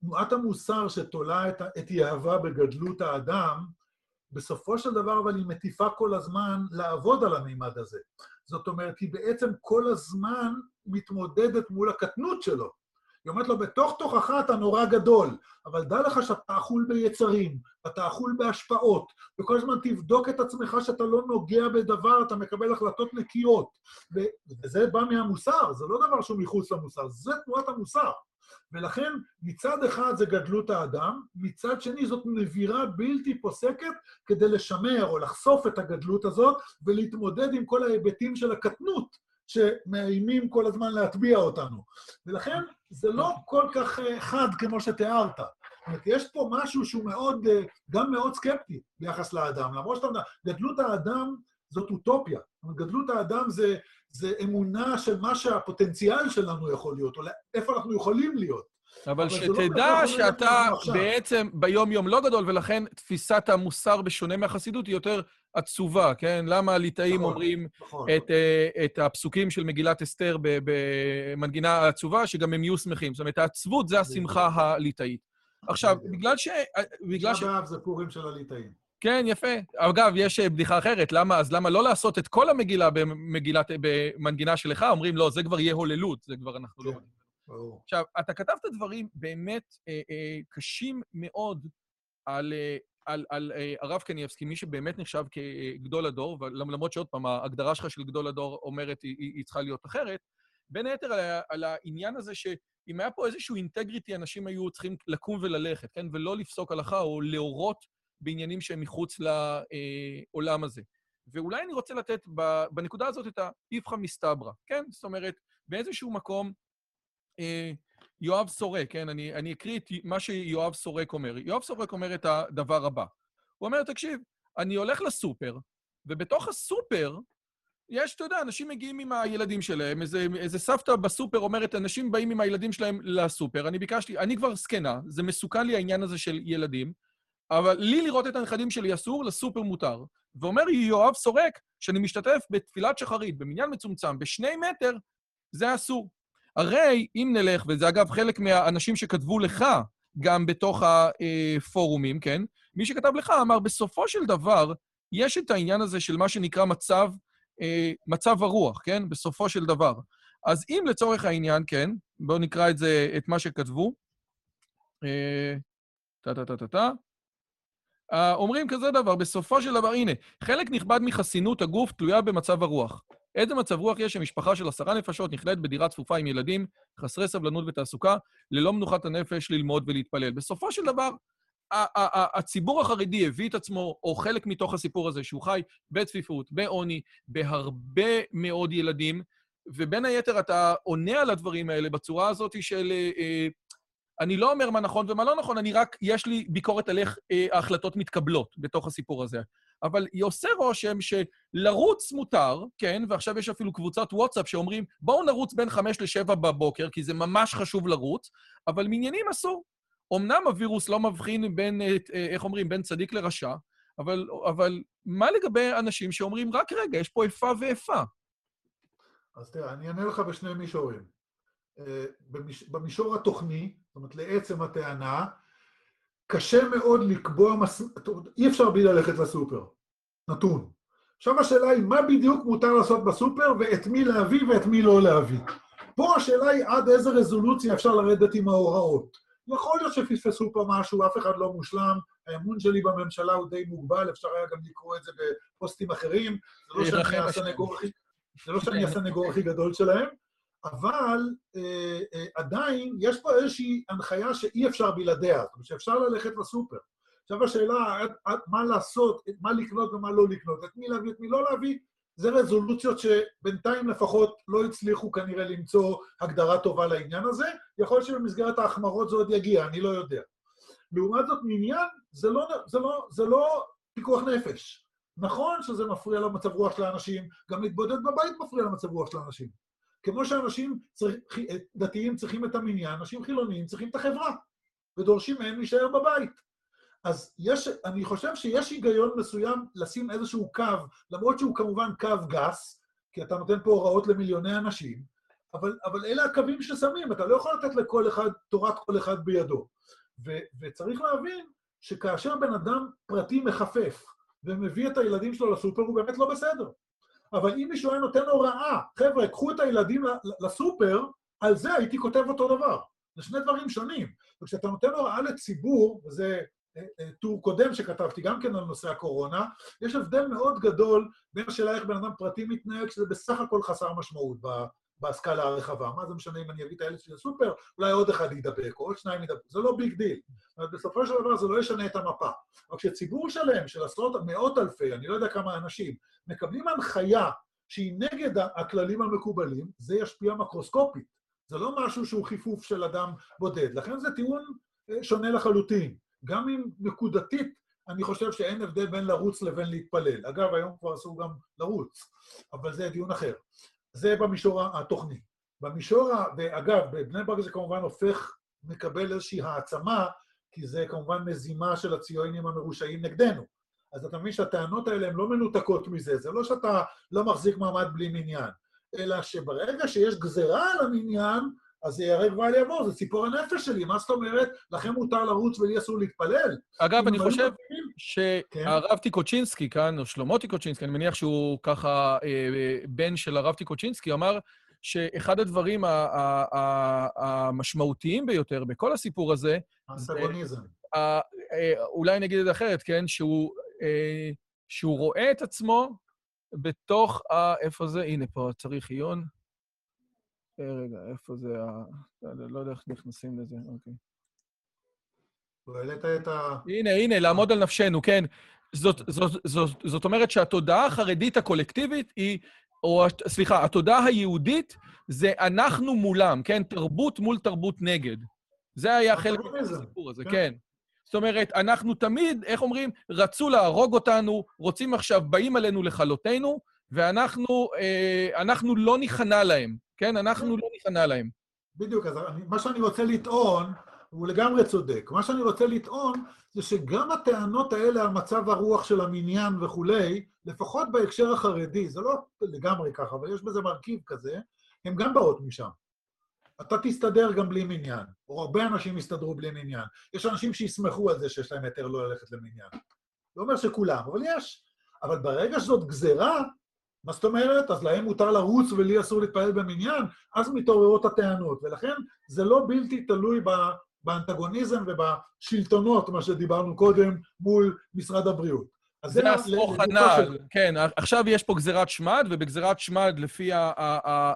תנועת המוסר שתולה את, את יהבה בגדלות האדם, בסופו של דבר אבל היא מטיפה כל הזמן לעבוד על המימד הזה. זאת אומרת, היא בעצם כל הזמן מתמודדת מול הקטנות שלו. היא אומרת לו, בתוך תוכך אתה נורא גדול, אבל דע לך שאתה אכול ביצרים, אתה אכול בהשפעות, וכל הזמן תבדוק את עצמך שאתה לא נוגע בדבר, אתה מקבל החלטות נקיות. וזה בא מהמוסר, זה לא דבר שהוא מחוץ למוסר, זה תנועת המוסר. ולכן מצד אחד זה גדלות האדם, מצד שני זאת נבירה בלתי פוסקת כדי לשמר או לחשוף את הגדלות הזאת ולהתמודד עם כל ההיבטים של הקטנות שמאיימים כל הזמן להטביע אותנו. ולכן זה לא כל כך אה, חד כמו שתיארת. זאת אומרת, יש פה משהו שהוא מאוד, אה, גם מאוד סקפטי ביחס לאדם. למרות שאתה אומר, גדלות האדם זאת אוטופיה. זאת אומרת, גדלות האדם זה, זה אמונה של מה שהפוטנציאל שלנו יכול להיות, או איפה אנחנו יכולים להיות. אבל, אבל שתדע לא שאתה בעצם ביום-יום לא גדול, ולכן תפיסת המוסר בשונה מהחסידות היא יותר עצובה, כן? למה הליטאים נכון, אומרים נכון. את, uh, את הפסוקים של מגילת אסתר במנגינה העצובה, שגם הם יהיו שמחים. זאת אומרת, העצבות זה השמחה הליטאית. עכשיו, בגלל ש... בגלל ש... באב זה פורים של הליטאים. כן, יפה. אגב, יש אה, בדיחה אחרת, למה, אז למה לא לעשות את כל המגילה במגילת, במנגינה שלך? אומרים, לא, זה כבר יהיה הוללות, זה כבר אנחנו לא כן. לא... עכשיו, אתה כתבת דברים באמת אה, אה, קשים מאוד על, אה, על, על אה, הרב קניאבסקי, מי שבאמת נחשב כגדול הדור, למרות שעוד פעם, ההגדרה שלך של גדול הדור אומרת, היא, היא צריכה להיות אחרת, בין היתר על, על העניין הזה שאם היה פה איזשהו אינטגריטי, אנשים היו צריכים לקום וללכת, כן? ולא לפסוק הלכה או להורות בעניינים שהם מחוץ לעולם הזה. ואולי אני רוצה לתת בנקודה הזאת את האיפכא מסתברא, כן? זאת אומרת, באיזשהו מקום, אה, יואב סורק, כן? אני, אני אקריא את מה שיואב סורק אומר. יואב סורק אומר את הדבר הבא. הוא אומר, תקשיב, אני הולך לסופר, ובתוך הסופר יש, אתה יודע, אנשים מגיעים עם הילדים שלהם, איזה, איזה סבתא בסופר אומרת, אנשים באים עם הילדים שלהם לסופר, אני ביקשתי, אני כבר זקנה, זה מסוכן לי העניין הזה של ילדים, אבל לי לראות את הנכדים שלי אסור, לסופר מותר. ואומר יואב סורק, שאני משתתף בתפילת שחרית, במניין מצומצם, בשני מטר, זה אסור. הרי אם נלך, וזה אגב חלק מהאנשים שכתבו לך גם בתוך הפורומים, כן? מי שכתב לך אמר, בסופו של דבר, יש את העניין הזה של מה שנקרא מצב, אה, מצב הרוח, כן? בסופו של דבר. אז אם לצורך העניין, כן, בואו נקרא את זה, את מה שכתבו. טה-טה-טה-טה-טה. אה, אומרים כזה דבר, בסופו של דבר, הנה, חלק נכבד מחסינות הגוף תלויה במצב הרוח. איזה מצב רוח יש שמשפחה של עשרה נפשות נכלאת בדירה צפופה עם ילדים, חסרי סבלנות ותעסוקה, ללא מנוחת הנפש ללמוד ולהתפלל. בסופו של דבר, הציבור החרדי הביא את עצמו, או חלק מתוך הסיפור הזה, שהוא חי בצפיפות, בעוני, בהרבה מאוד ילדים, ובין היתר אתה עונה על הדברים האלה בצורה הזאת של... אה, אני לא אומר מה נכון ומה לא נכון, אני רק, יש לי ביקורת על איך אה, ההחלטות מתקבלות בתוך הסיפור הזה. אבל היא עושה רושם שלרוץ מותר, כן, ועכשיו יש אפילו קבוצת וואטסאפ שאומרים, בואו נרוץ בין חמש לשבע בבוקר, כי זה ממש חשוב לרוץ, אבל מניינים אסור. אמנם הווירוס לא מבחין בין, אה, איך אומרים, בין צדיק לרשע, אבל, אבל מה לגבי אנשים שאומרים, רק רגע, יש פה איפה ואיפה? אז תראה, אני אענה לך בשני מישורים. אה, במישור התוכני, זאת אומרת, לעצם הטענה, קשה מאוד לקבוע, מס... אי אפשר בלי ללכת לסופר, נתון. עכשיו השאלה היא, מה בדיוק מותר לעשות בסופר ואת מי להביא ואת מי לא להביא. פה השאלה היא עד איזה רזולוציה אפשר לרדת עם ההוראות. יכול להיות שפספסו פה משהו, אף אחד לא מושלם, האמון שלי בממשלה הוא די מוגבל, אפשר היה גם לקרוא את זה בפוסטים אחרים, זה לא שאני הסנגור הכי, זה לא שאני הסנגור הכי גדול שלהם, אבל אה, אה, עדיין יש פה איזושהי הנחיה שאי אפשר בלעדיה, זאת אומרת שאפשר ללכת לסופר. עכשיו השאלה, מה לעשות, מה לקנות ומה לא לקנות, את מי להביא, את מי לא להביא, זה רזולוציות שבינתיים לפחות לא הצליחו כנראה למצוא הגדרה טובה לעניין הזה. יכול להיות שבמסגרת ההחמרות זה עוד יגיע, אני לא יודע. לעומת זאת, מניין זה לא, זה לא, זה לא פיקוח נפש. נכון שזה מפריע למצב רוח של האנשים, גם להתבודד בבית מפריע למצב רוח של האנשים. כמו שאנשים צריך, דתיים צריכים את המניין, אנשים חילוניים צריכים את החברה, ודורשים מהם להישאר בבית. אז יש, אני חושב שיש היגיון מסוים לשים איזשהו קו, למרות שהוא כמובן קו גס, כי אתה נותן פה הוראות למיליוני אנשים, אבל, אבל אלה הקווים ששמים, אתה לא יכול לתת לכל אחד, תורת כל אחד בידו. ו, וצריך להבין שכאשר בן אדם פרטי מחפף ומביא את הילדים שלו לסופר, הוא באמת לא בסדר. אבל אם מישהו היה נותן הוראה, חבר'ה, קחו את הילדים לסופר, על זה הייתי כותב אותו דבר. זה שני דברים שונים. וכשאתה נותן הוראה לציבור, וזה אה, אה, טור קודם שכתבתי גם כן על נושא הקורונה, יש הבדל מאוד גדול בין השאלה איך בן אדם פרטי מתנהג, שזה בסך הכל חסר משמעות בסקאלה הרחבה. מה זה משנה אם אני אביא את הילד שלי לסופר, אולי עוד אחד ידבק, או עוד שניים ידבקו, זה לא big deal. אבל בסופו של דבר זה לא ישנה את המפה. אבל כשציבור שלם של עשרות, מאות אלפי, אני לא יודע כמה אנשים, מקבלים הנחיה שהיא נגד הכללים המקובלים, זה ישפיע מקרוסקופית. זה לא משהו שהוא חיפוף של אדם בודד. לכן זה טיעון אה, שונה לחלוטין. גם אם נקודתית, אני חושב שאין הבדל בין לרוץ לבין להתפלל. אגב, היום כבר אסור גם לרוץ, אבל זה דיון אחר. זה במישור התוכני. במישור. ואגב, בבני ברק זה כמובן הופך, מקבל איזושהי העצמה, כי זה כמובן מזימה של הציונים המרושעים נגדנו. אז אתה מבין שהטענות האלה הן לא מנותקות מזה, זה לא שאתה לא מחזיק מעמד בלי מניין, אלא שברגע שיש גזרה על המניין, אז זה ייהרג ואל יעבור, זה ציפור הנפש שלי, מה זאת אומרת? לכם מותר לרוץ ולי אסור להתפלל? אגב, אני חושב שהרב כן. טיקוצ'ינסקי כאן, או שלמה טיקוצ'ינסקי, אני מניח שהוא ככה אה, בן של הרב טיקוצ'ינסקי, אמר שאחד הדברים המשמעותיים ביותר בכל הסיפור הזה... האנטגוניזם. אה, אולי נגיד את זה אחרת, כן? אה, שהוא רואה את עצמו בתוך ה... איפה זה? הנה, פה צריך עיון. אה, רגע, איפה זה ה... לא יודע איך נכנסים לזה, אוקיי. העלית את ה... הנה, הנה, לעמוד על נפשנו, כן. זאת, זאת, זאת, זאת אומרת שהתודעה החרדית הקולקטיבית היא, או סליחה, התודעה היהודית זה אנחנו מולם, כן? תרבות מול תרבות נגד. זה היה חלק מהסיפור הזה, כן. כן. זאת אומרת, אנחנו תמיד, איך אומרים, רצו להרוג אותנו, רוצים עכשיו, באים עלינו לכלותנו, ואנחנו אה, לא ניכנע להם. כן? אנחנו לא ניכנע להם. בדיוק, אז אני, מה שאני רוצה לטעון, הוא לגמרי צודק. מה שאני רוצה לטעון זה שגם הטענות האלה על מצב הרוח של המניין וכולי, לפחות בהקשר החרדי, זה לא לגמרי ככה, אבל יש בזה מרכיב כזה, הן גם באות משם. אתה תסתדר גם בלי מניין, או הרבה אנשים יסתדרו בלי מניין. יש אנשים שיסמכו על זה שיש להם היתר לא ללכת למניין. לא אומר שכולם, אבל יש. אבל ברגע שזאת גזרה, מה זאת אומרת? אז להם מותר לרוץ ולי אסור להתפלל במניין? אז מתעוררות הטענות. ולכן זה לא בלתי תלוי באנטגוניזם ובשלטונות, מה שדיברנו קודם, מול משרד הבריאות. זה הסרוך הנעל, כן. עכשיו יש פה גזירת שמד, ובגזירת שמד, לפי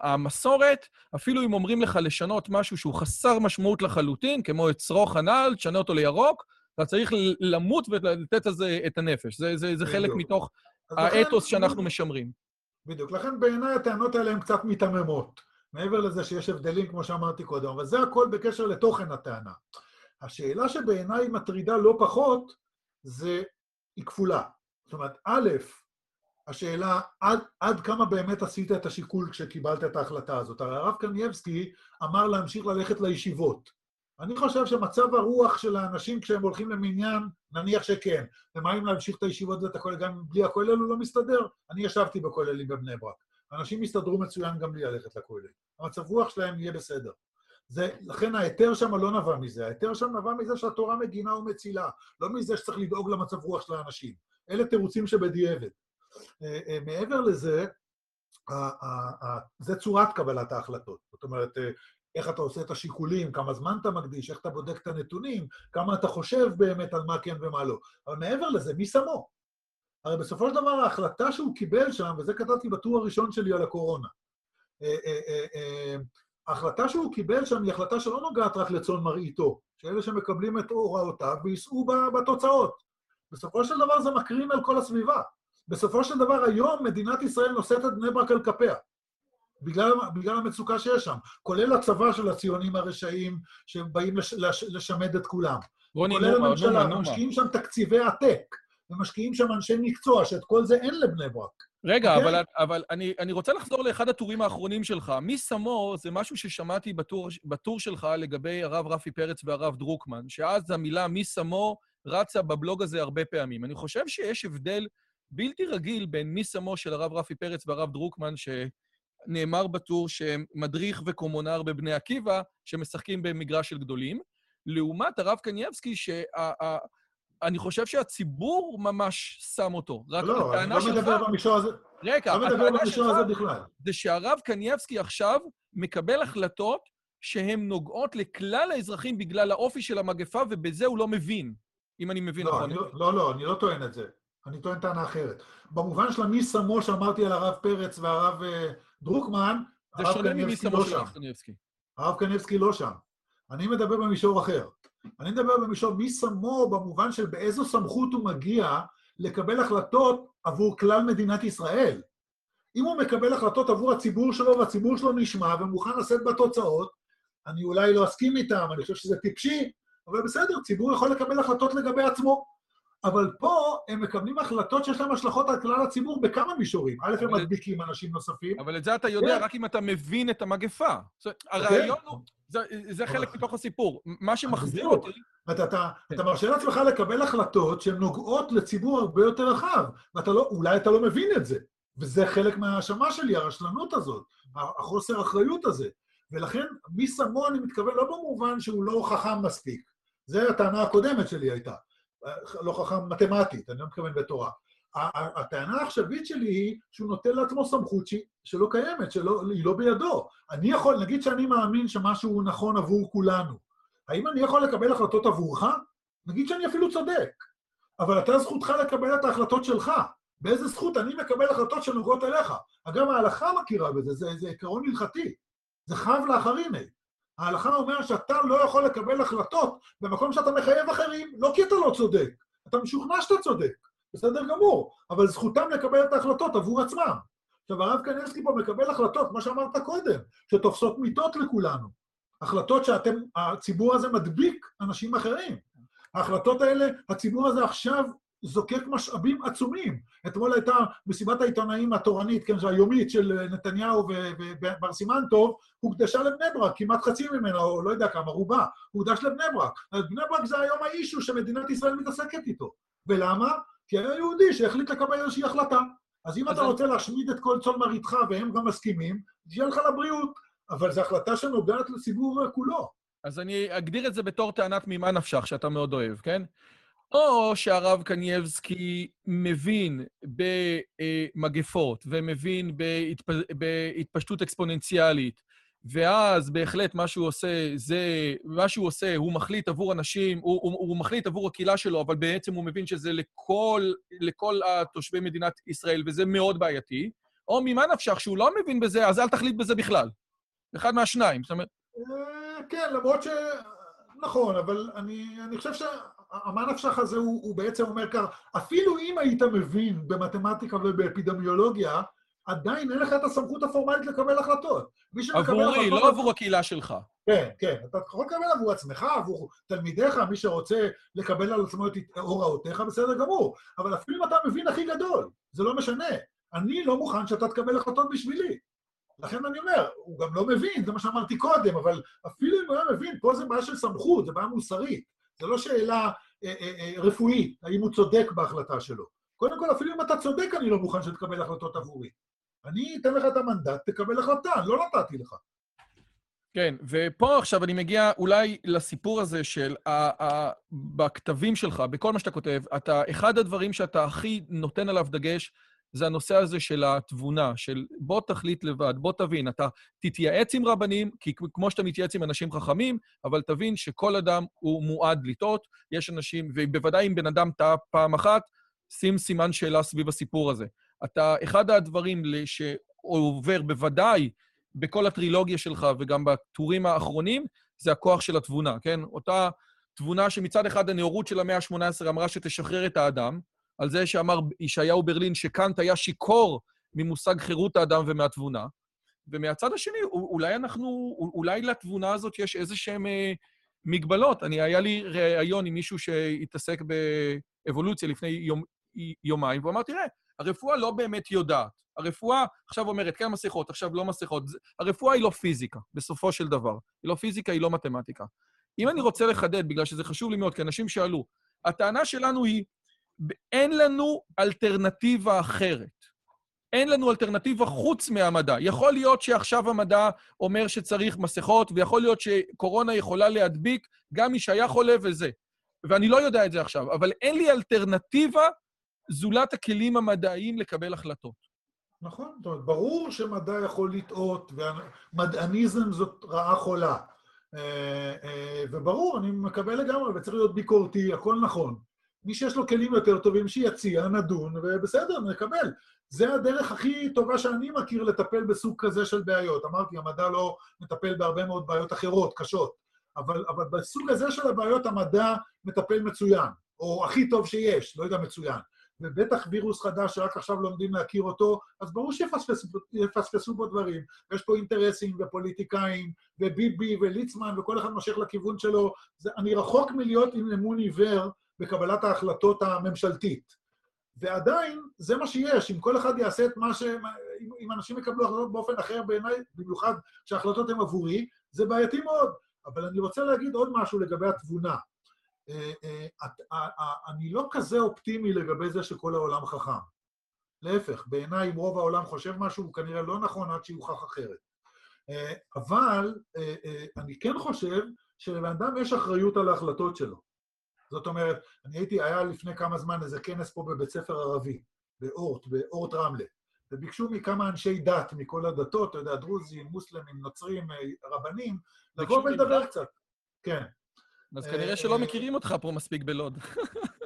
המסורת, אפילו אם אומרים לך לשנות משהו שהוא חסר משמעות לחלוטין, כמו את שרוך הנעל, תשנה אותו לירוק, אתה צריך למות ולתת לזה את הנפש. זה חלק מתוך האתוס שאנחנו משמרים. בדיוק. לכן בעיניי הטענות האלה הן קצת מיתממות. מעבר לזה שיש הבדלים, כמו שאמרתי קודם, אבל זה הכל בקשר לתוכן הטענה. השאלה שבעיניי מטרידה לא פחות, זה, היא כפולה. זאת אומרת, א', השאלה, עד, עד כמה באמת עשית את השיקול כשקיבלת את ההחלטה הזאת? הרי הרב קנייבסקי אמר להמשיך ללכת לישיבות. אני חושב שמצב הרוח של האנשים כשהם הולכים למניין, נניח שכן. ומה אם להמשיך את הישיבות ואת הכולל, גם בלי הכולל הוא לא מסתדר? אני ישבתי בכוללים בבני ברק. אנשים יסתדרו מצוין גם בלי ללכת לכולל. המצב רוח שלהם יהיה בסדר. זה, לכן ההיתר שם לא נבע מזה, ההיתר שם נבע מזה שהתורה מגינה ומצילה, לא מזה שצריך לדאוג למצב רוח של האנשים. אלה תירוצים שבדיעבד. אה, אה, מעבר לזה, זה צורת קבלת ההחלטות. זאת אומרת, אה, איך אתה עושה את השיקולים, כמה זמן אתה מקדיש, איך אתה בודק את הנתונים, כמה אתה חושב באמת על מה כן ומה לא. אבל מעבר לזה, מי שמו? הרי בסופו של דבר ההחלטה שהוא קיבל שם, וזה כתבתי בטור הראשון שלי על הקורונה, ההחלטה שהוא קיבל שם היא החלטה שלא נוגעת רק לצאן מראיתו, שאלה שמקבלים את הוראותיו ויישאו בתוצאות. בסופו של דבר זה מקרין על כל הסביבה. בסופו של דבר היום מדינת ישראל נושאת את בני ברק על כפיה. בגלל, בגלל המצוקה שיש שם, כולל הצבא של הציונים הרשעים שבאים לש, לש, לשמד את כולם. רוני, כולל נומה, הממשלה, נומה, משקיעים שם תקציבי עתק, ומשקיעים שם אנשי מקצוע, שאת כל זה אין לבני ברק. רגע, okay? אוקיי? אבל, אבל אני, אני רוצה לחזור לאחד הטורים האחרונים שלך. מי שמו זה משהו ששמעתי בטור, בטור שלך לגבי הרב רפי פרץ והרב דרוקמן, שאז המילה מי שמו רצה בבלוג הזה הרבה פעמים. אני חושב שיש הבדל בלתי רגיל בין מי שמו של הרב רפי פרץ והרב דרוקמן, שנאמר בטור שמדריך וקומונר בבני עקיבא, שמשחקים במגרש של גדולים, לעומת הרב קנייבסקי, שה... אני חושב שהציבור ממש שם אותו. רק לא, אני לא מדבר במישור הזה. רגע, לא מדבר במישור הזה בכלל. זה שהרב קנייבסקי עכשיו מקבל החלטות שהן נוגעות לכלל האזרחים בגלל האופי של המגפה, ובזה הוא לא מבין, אם אני מבין לא, נכון. לא, לא, לא, אני לא טוען את זה. אני טוען טענה אחרת. במובן של המי שמו שאמרתי על הרב פרץ והרב uh, דרוקמן, הרב קנייבסקי לא שם. הרב קנייבסקי לא שם. אני מדבר במישור אחר. אני מדבר במישור מי שמו במובן של באיזו סמכות הוא מגיע לקבל החלטות עבור כלל מדינת ישראל. אם הוא מקבל החלטות עבור הציבור שלו והציבור שלו נשמע ומוכן לשאת בתוצאות, אני אולי לא אסכים איתם, אני חושב שזה טיפשי, אבל בסדר, ציבור יכול לקבל החלטות לגבי עצמו. אבל פה הם מקבלים החלטות שיש להן השלכות על כלל הציבור בכמה מישורים. א', הם מדביקים אנשים נוספים. אבל את זה אתה יודע. רק אם אתה מבין את המגפה. הרעיון הוא... זה חלק מתוך הסיפור. מה שמחזיר אותי... אתה כן. מרשה לעצמך לקבל החלטות שהן נוגעות לציבור הרבה יותר רחב, ואולי אתה לא מבין את זה. וזה חלק מההאשמה שלי, הרשלנות הזאת, החוסר אחריות הזה. ולכן, מי שמו, אני מתכוון לא במובן שהוא לא חכם מספיק. זו הטענה הקודמת שלי הייתה. לא חכם מתמטית, אני לא מתכוון בתורה. הטענה העכשווית שלי היא שהוא נותן לעצמו סמכות שלא קיימת, שהיא לא בידו. אני יכול, נגיד שאני מאמין שמשהו נכון עבור כולנו. האם אני יכול לקבל החלטות עבורך? נגיד שאני אפילו צודק. אבל אתה זכותך לקבל את ההחלטות שלך. באיזה זכות אני מקבל החלטות שנוגעות אליך? אגב, ההלכה מכירה בזה, זה, זה עקרון הלכתי. זה חב לאחריני. ההלכה אומרת שאתה לא יכול לקבל החלטות במקום שאתה מחייב אחרים, לא כי אתה לא צודק, אתה משוכנע שאתה צודק, בסדר גמור, אבל זכותם לקבל את ההחלטות עבור עצמם. עכשיו, הרב קניאבסקי פה מקבל החלטות, מה שאמרת קודם, שתופסות מיטות לכולנו. החלטות שאתם, הציבור הזה מדביק אנשים אחרים. ההחלטות האלה, הציבור הזה עכשיו זוקק משאבים עצומים. אתמול הייתה מסיבת העיתונאים התורנית, כן, היומית של נתניהו ובר סימן טוב, הוקדשה לבני ברק, כמעט חצי ממנה, או לא יודע כמה, רובה, הוקדש לבני ברק. אז בני ברק זה היום האישו שמדינת ישראל מתעסקת איתו. ולמה? כי היה יהודי שהחליט לקבל איזושהי החלטה. אז אם אתה רוצה להשמיד את כל צאן מרעיתך, והם גם מסכימים, שיהיה לך לבריאות. אבל זו החלטה שנוגעת לציבור כולו. אז אני אגדיר את זה בתור טענת ממה נפשך, שאתה מאוד אוהב, כן? או שהרב קנייבסקי מבין במגפות ומבין בהתפ... בהתפשטות אקספוננציאלית ואז בהחלט מה שהוא עושה, זה... מה שהוא עושה, הוא מחליט עבור אנשים, הוא, הוא, הוא מחליט עבור הקהילה שלו, אבל בעצם הוא מבין שזה לכל, לכל התושבי מדינת ישראל, וזה מאוד בעייתי. או ממה נפשך שהוא לא מבין בזה, אז אל תחליט בזה בכלל. אחד מהשניים, זאת אומרת... אה, כן, למרות ש... נכון, אבל אני, אני חושב שהמה נפשך הזה הוא, הוא בעצם אומר כך, אפילו אם היית מבין במתמטיקה ובאפידמיולוגיה, עדיין אין לך את הסמכות הפורמלית לקבל החלטות. עבורי, לא עבור הקהילה שלך. כן, כן. אתה יכול לקבל עבור עצמך, עבור תלמידיך, מי שרוצה לקבל על עצמו את הוראותיך, בסדר גמור. אבל אפילו אם אתה מבין הכי גדול, זה לא משנה. אני לא מוכן שאתה תקבל החלטות בשבילי. לכן אני אומר, הוא גם לא מבין, זה מה שאמרתי קודם, אבל אפילו אם הוא היה מבין, פה זה בעיה של סמכות, זה בעיה מוסרית. זה לא שאלה אה, אה, אה, רפואית, האם הוא צודק בהחלטה שלו. קודם כל, אפילו אם אתה צודק, אני לא מוכן שתקבל החלטות עבורי. אני אתן לך את המנדט, תקבל החלטה, לא נתתי לך. כן, ופה עכשיו אני מגיע אולי לסיפור הזה של ה- ה- בכתבים שלך, בכל מה שאתה כותב, אתה, אחד הדברים שאתה הכי נותן עליו דגש, זה הנושא הזה של התבונה, של בוא תחליט לבד, בוא תבין, אתה תתייעץ עם רבנים, כי כמו שאתה מתייעץ עם אנשים חכמים, אבל תבין שכל אדם הוא מועד לטעות, יש אנשים, ובוודאי אם בן אדם טעה פעם אחת, שים סימן שאלה סביב הסיפור הזה. אתה, אחד הדברים שעובר בוודאי בכל הטרילוגיה שלך וגם בטורים האחרונים, זה הכוח של התבונה, כן? אותה תבונה שמצד אחד הנאורות של המאה ה-18 אמרה שתשחרר את האדם, על זה שאמר ישעיהו ברלין שקאנט היה שיכור ממושג חירות האדם ומהתבונה, ומהצד השני, אולי אנחנו, אולי לתבונה הזאת יש איזה שהן אה, מגבלות. אני, היה לי ראיון עם מישהו שהתעסק באבולוציה לפני יום, יומיים, והוא אמר, תראה, הרפואה לא באמת יודעת. הרפואה עכשיו אומרת, כן מסכות, עכשיו לא מסכות. הרפואה היא לא פיזיקה, בסופו של דבר. היא לא פיזיקה, היא לא מתמטיקה. אם אני רוצה לחדד, בגלל שזה חשוב לי מאוד, כי אנשים שאלו, הטענה שלנו היא, אין לנו אלטרנטיבה אחרת. אין לנו אלטרנטיבה חוץ מהמדע. יכול להיות שעכשיו המדע אומר שצריך מסכות, ויכול להיות שקורונה יכולה להדביק גם מי שהיה חולה וזה. ואני לא יודע את זה עכשיו, אבל אין לי אלטרנטיבה זולת הכלים המדעיים לקבל החלטות. נכון, זאת אומרת, ברור שמדע יכול לטעות, ומדעניזם זאת רעה חולה. אה, אה, וברור, אני מקבל לגמרי, וצריך להיות ביקורתי, הכל נכון. מי שיש לו כלים יותר טובים, שיציע, נדון, ובסדר, נקבל. זה הדרך הכי טובה שאני מכיר לטפל בסוג כזה של בעיות. אמרתי, המדע לא מטפל בהרבה מאוד בעיות אחרות, קשות, אבל, אבל בסוג הזה של הבעיות המדע מטפל מצוין, או הכי טוב שיש, לא יודע מצוין. ובטח וירוס חדש שרק עכשיו לומדים להכיר אותו, אז ברור שיפספסו בו דברים. יש פה אינטרסים ופוליטיקאים, וביבי וליצמן, וכל אחד מושך לכיוון שלו. זה, אני רחוק מלהיות עם אמון עיוור בקבלת ההחלטות הממשלתית. ועדיין, זה מה שיש. אם כל אחד יעשה את מה ש... אם אנשים יקבלו החלטות באופן אחר בעיניי, במיוחד כשההחלטות הן עבורי, זה בעייתי מאוד. אבל אני רוצה להגיד עוד משהו לגבי התבונה. אה, אה, אני לא כזה אופטימי לגבי זה שכל העולם חכם. להפך, בעיניי אם רוב העולם חושב משהו, הוא כנראה לא נכון עד שיוכח אחרת. אה, אבל אני כן חושב שלבן אדם יש אחריות על ההחלטות שלו. זאת אומרת, אני הייתי, היה לפני כמה זמן איזה כנס פה בבית ספר ערבי, באורט, באורט רמלה, וביקשו מכמה אנשי דת מכל הדתות, אתה יודע, דרוזים, מוסלמים, נוצרים, רבנים, לבוא ולדבר קצת. כן. אז כנראה שלא אה, מכירים אותך פה מספיק בלוד.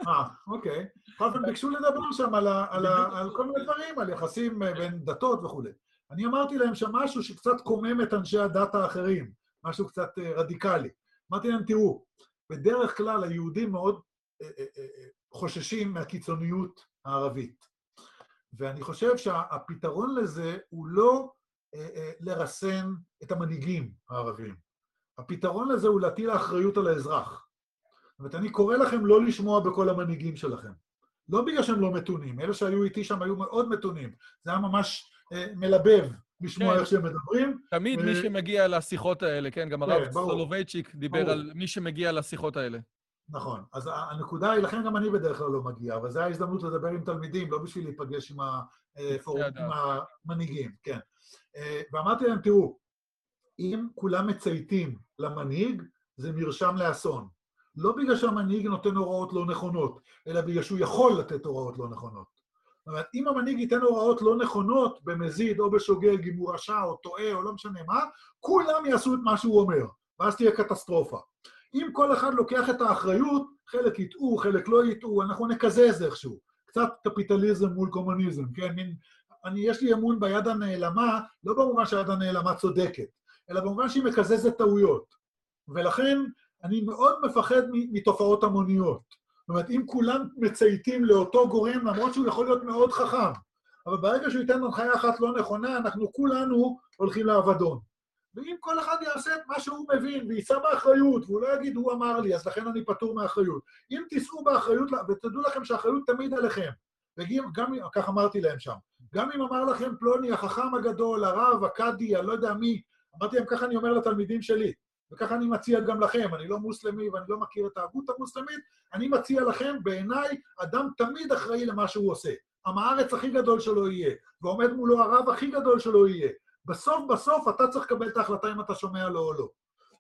אה, אוקיי. בכל אופן, ביקשו לדבר שם על כל מיני דברים, על יחסים אה, בין דתות וכולי. אני אמרתי להם שם משהו שקצת קומם את אנשי הדת האחרים, משהו קצת אה, רדיקלי. אמרתי להם, תראו, בדרך כלל היהודים מאוד חוששים מהקיצוניות הערבית. ואני חושב שהפתרון לזה הוא לא לרסן את המנהיגים הערבים. הפתרון לזה הוא להטיל האחריות על האזרח. זאת אומרת, אני קורא לכם לא לשמוע בכל המנהיגים שלכם. לא בגלל שהם לא מתונים, אלה שהיו איתי שם היו מאוד מתונים. זה היה ממש אה, מלבב לשמוע כן. איך שהם מדברים. תמיד. מי שמגיע לשיחות האלה, כן, גם הרב כן, סולובייצ'יק דיבר. על מי שמגיע לשיחות האלה. נכון. אז הנקודה היא, לכן גם אני בדרך כלל לא מגיע, אבל זו ההזדמנות לדבר עם תלמידים, לא בשביל להיפגש עם, הפורום, עם המנהיגים, כן. אה, ואמרתי להם, תראו, אם כולם מצייתים למנהיג, זה מרשם לאסון. לא בגלל שהמנהיג נותן הוראות לא נכונות, אלא בגלל שהוא יכול לתת הוראות לא נכונות. אומרת, אם המנהיג ייתן הוראות לא נכונות, במזיד או בשוגג, אם הוא רשע או טועה או לא משנה מה, כולם יעשו את מה שהוא אומר, ואז תהיה קטסטרופה. אם כל אחד לוקח את האחריות, חלק יטעו, חלק לא יטעו, אנחנו נקזז איכשהו. קצת קפיטליזם מול קומוניזם, כן? מין, אני, יש לי אמון ביד הנעלמה, לא במובן שהיד הנעלמה צודקת, אלא במובן שהיא מקזזת טעויות. ולכן אני מאוד מפחד מתופעות המוניות. זאת אומרת, אם כולם מצייתים לאותו גורם, למרות שהוא יכול להיות מאוד חכם, אבל ברגע שהוא ייתן הנחיה אחת לא נכונה, אנחנו כולנו הולכים לאבדון. ואם כל אחד יעשה את מה שהוא מבין ויישא באחריות, והוא לא יגיד, הוא אמר לי, אז לכן אני פטור מאחריות. אם תישאו באחריות, ותדעו לכם שהאחריות תמיד עליכם, וגם, כך אמרתי להם שם, גם אם אמר לכם פלוני, החכם הגדול, הרב, הקאדי, אני לא יודע מי, אמרתי להם, ככה אני אומר לתלמידים שלי, וככה אני מציע גם לכם, אני לא מוסלמי ואני לא מכיר את ההגות המוסלמית, אני מציע לכם, בעיניי, אדם תמיד אחראי למה שהוא עושה. עם הארץ הכי גדול שלו יהיה, ועומד מולו הרב הכי גדול שלו יהיה. בסוף בסוף אתה צריך לקבל את ההחלטה אם אתה שומע לו או לא.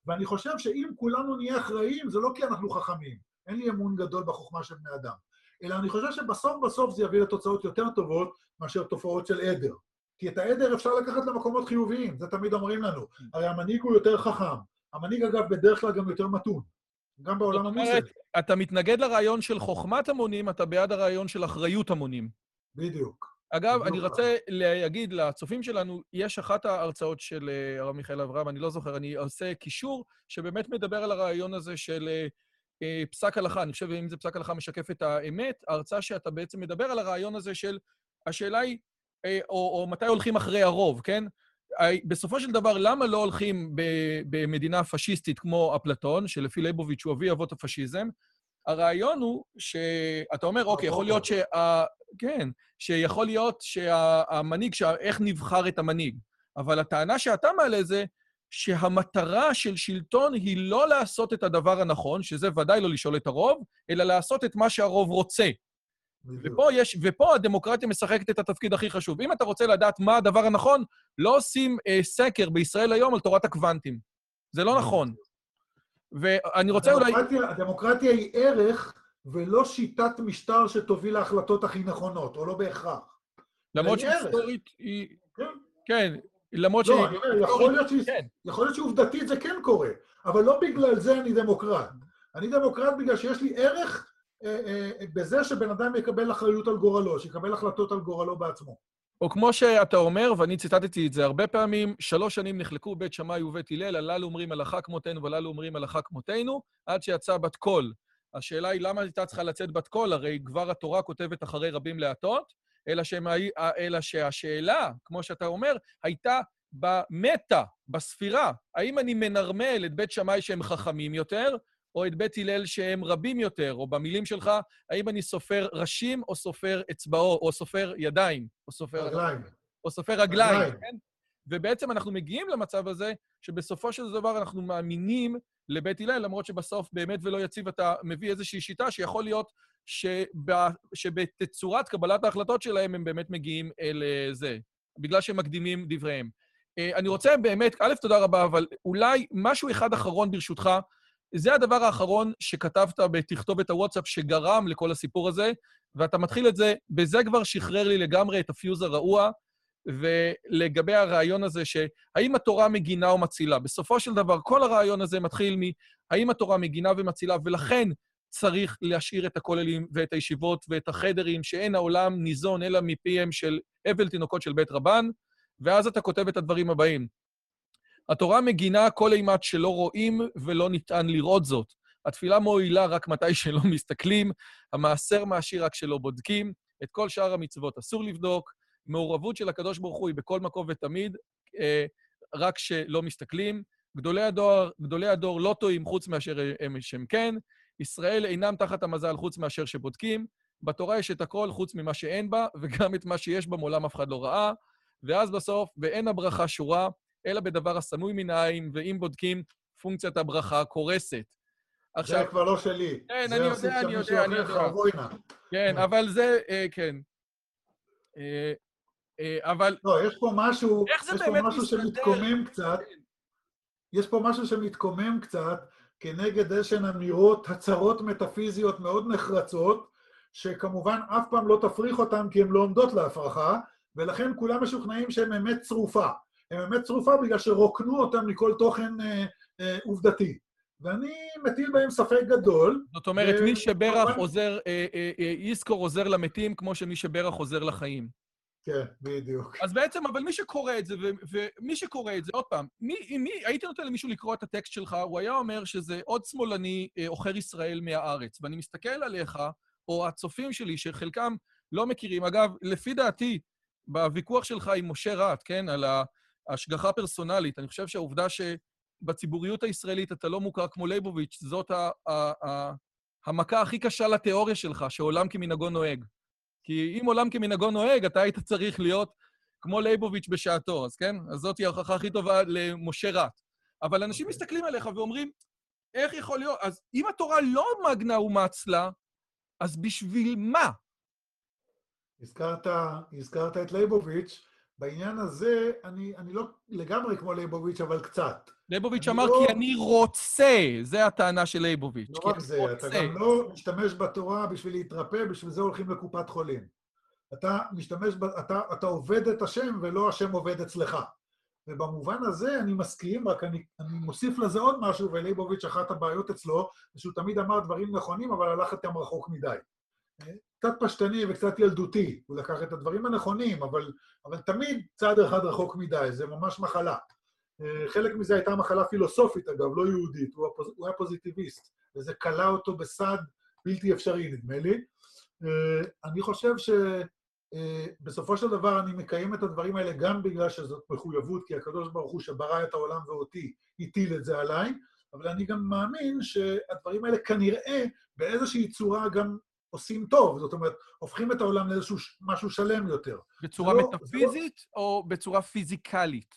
ואני חושב שאם כולנו נהיה אחראים, זה לא כי אנחנו חכמים, אין לי אמון גדול בחוכמה של בני אדם, אלא אני חושב שבסוף בסוף זה יביא לתוצאות יותר טובות מאשר תופעות של עדר. כי את העדר אפשר לקחת למקומות חיוביים, זה תמיד אומרים לנו. הרי המנהיג הוא יותר חכם. המנהיג, אגב, בדרך כלל גם יותר מתון. גם בעולם המוסלמי. אתה מתנגד לרעיון של חוכמת המונים, אתה בעד הרעיון של אחריות המונים. בדיוק. אגב, בדיוק. אני רוצה להגיד לצופים שלנו, יש אחת ההרצאות של אה, הרב מיכאל אברהם, אני לא זוכר, אני עושה קישור שבאמת מדבר על הרעיון הזה של אה, אה, פסק הלכה. אני חושב שאם זה פסק הלכה משקף את האמת, ההרצאה שאתה בעצם מדבר על הרעיון הזה של, השאלה היא, או, או מתי הולכים אחרי הרוב, כן? בסופו של דבר, למה לא הולכים במדינה פשיסטית כמו אפלטון, שלפי ליבוביץ' הוא אבי אבות הפשיזם? הרעיון הוא שאתה אומר, אוקיי, יכול להיות שה... כן, שיכול להיות שהמנהיג, איך נבחר את המנהיג. אבל הטענה שאתה מעלה זה שהמטרה של שלטון היא לא לעשות את הדבר הנכון, שזה ודאי לא לשאול את הרוב, אלא לעשות את מה שהרוב רוצה. ופה, יש, ופה הדמוקרטיה משחקת את התפקיד הכי חשוב. אם אתה רוצה לדעת מה הדבר הנכון, לא עושים אה, סקר בישראל היום על תורת הקוונטים. זה לא נכון. ואני רוצה אולי... הדמוקרטיה היא ערך ולא שיטת משטר שתוביל להחלטות הכי נכונות, או לא בהכרח. למרות שהיסטורית היא... כן. כן, למרות לא, אני אומר, יכול להיות, כן. יכול להיות שעובדתית זה כן קורה, אבל לא בגלל זה אני דמוקרט. אני דמוקרט בגלל שיש לי ערך בזה שבן אדם יקבל אחריות על גורלו, שיקבל החלטות על גורלו בעצמו. או כמו שאתה אומר, ואני ציטטתי את זה הרבה פעמים, שלוש שנים נחלקו בית שמאי ובית הלל, הללו אומרים הלכה כמותנו והללו אומרים הלכה כמותנו, עד שיצא בת קול. השאלה היא למה הייתה צריכה לצאת בת קול? הרי כבר התורה כותבת אחרי רבים להטות, אלא, שהם, אלא שהשאלה, כמו שאתה אומר, הייתה במטה, בספירה. האם אני מנרמל את בית שמאי שהם חכמים יותר, או את בית הלל שהם רבים יותר, או במילים שלך, האם אני סופר ראשים או סופר אצבעות, או סופר ידיים, או סופר... רגליים. או סופר רגליים, רגליים. כן? ובעצם אנחנו מגיעים למצב הזה, שבסופו של דבר אנחנו מאמינים לבית הלל, למרות שבסוף באמת ולא יציב אתה מביא איזושהי שיטה שיכול להיות שב, שבתצורת קבלת ההחלטות שלהם הם באמת מגיעים אל אה, זה, בגלל שהם מקדימים דבריהם. אה, אני רוצה באמת, א', תודה רבה, אבל אולי משהו אחד אחרון ברשותך, זה הדבר האחרון שכתבת בתכתובת הוואטסאפ שגרם לכל הסיפור הזה, ואתה מתחיל את זה, בזה כבר שחרר לי לגמרי את הפיוז הרעוע, ולגבי הרעיון הזה שהאם התורה מגינה או מצילה. בסופו של דבר, כל הרעיון הזה מתחיל מהאם התורה מגינה ומצילה, ולכן צריך להשאיר את הכוללים ואת הישיבות ואת החדרים, שאין העולם ניזון אלא מפיהם של אבל תינוקות של בית רבן, ואז אתה כותב את הדברים הבאים. התורה מגינה כל אימת שלא רואים ולא ניתן לראות זאת. התפילה מועילה רק מתי שלא מסתכלים, המעשר מעשיר רק שלא בודקים, את כל שאר המצוות אסור לבדוק, מעורבות של הקדוש ברוך הוא היא בכל מקום ותמיד, אה, רק שלא מסתכלים. גדולי הדור, גדולי הדור לא טועים חוץ מאשר הם שהם כן. ישראל אינם תחת המזל חוץ מאשר שבודקים. בתורה יש את הכל חוץ ממה שאין בה, וגם את מה שיש בה מעולם אף אחד לא ראה. ואז בסוף, ואין הברכה שורה, אלא בדבר הסמוי מן העין, ואם בודקים, פונקציית הברכה קורסת. עכשיו... זה כבר לא שלי. כן, אני יודע, אני יודע, אני יודע. כן, אבל זה, אה, כן. אה, אה, אבל... לא, יש פה משהו, יש פה משהו שמתקומם קצת, יש פה משהו שמתקומם קצת כנגד איזשהן אמירות, הצהרות מטאפיזיות מאוד נחרצות, שכמובן אף פעם לא תפריך אותן כי הן לא עומדות להפרחה, ולכן כולם משוכנעים שהן אמת צרופה. הן אמת צרופה בגלל שרוקנו אותן מכל תוכן אה, אה, עובדתי. ואני מטיל בהם ספק גדול. זאת אומרת, ו... מי שברך עוזר, אה, אה, אה, איסקור עוזר למתים כמו שמי שברך עוזר לחיים. כן, בדיוק. אז בעצם, אבל מי שקורא את זה, ומי שקורא את זה, עוד פעם, מי, מי, הייתי נותן למישהו לקרוא את הטקסט שלך, הוא היה אומר שזה עוד שמאלני אה, עוכר ישראל מהארץ. ואני מסתכל עליך, או הצופים שלי, שחלקם לא מכירים, אגב, לפי דעתי, בוויכוח שלך עם משה רט, כן, על ההשגחה הפרסונלית, אני חושב שהעובדה שבציבוריות הישראלית אתה לא מוכר כמו ליבוביץ', זאת ה- ה- ה- המכה הכי קשה לתיאוריה שלך, שעולם כמנהגו נוהג. כי אם עולם כמנהגו נוהג, אתה היית צריך להיות כמו ליבוביץ' בשעתו, אז כן? אז זאת ההוכחה הכי טובה למשה רט. אבל אנשים okay. אוקיי. מסתכלים עליך ואומרים, איך יכול להיות? אז אם התורה לא מגנה ומצלה, אז בשביל מה? הזכרת, הזכרת את ליבוביץ', בעניין הזה אני, אני לא לגמרי כמו ליבוביץ', אבל קצת. ליבוביץ' אמר לא... כי אני רוצה, זה הטענה של ליבוביץ'. לא רק זה, רוצה. אתה גם לא משתמש בתורה בשביל להתרפא, בשביל זה הולכים לקופת חולים. אתה משתמש, ב... אתה, אתה עובד את השם ולא השם עובד אצלך. ובמובן הזה אני מסכים, רק אני, אני מוסיף לזה עוד משהו, וליבוביץ', אחת הבעיות אצלו, זה שהוא תמיד אמר דברים נכונים, אבל הלך איתם רחוק מדי. קצת פשטני וקצת ילדותי, הוא לקח את הדברים הנכונים, אבל, אבל תמיד צעד אחד רחוק מדי, זה ממש מחלה. אה, חלק מזה הייתה מחלה פילוסופית, אגב, לא יהודית, הוא, הפוז, הוא היה פוזיטיביסט, וזה כלא אותו בסד בלתי אפשרי, נדמה לי. אה, אני חושב שבסופו אה, של דבר אני מקיים את הדברים האלה גם בגלל שזאת מחויבות, כי הקדוש ברוך הוא שברא את העולם ואותי, הטיל את זה עליי, אבל אני גם מאמין שהדברים האלה כנראה באיזושהי צורה גם עושים טוב, זאת אומרת, הופכים את העולם לאיזשהו משהו שלם יותר. בצורה לא, מטאפיזית לא... או בצורה פיזיקלית?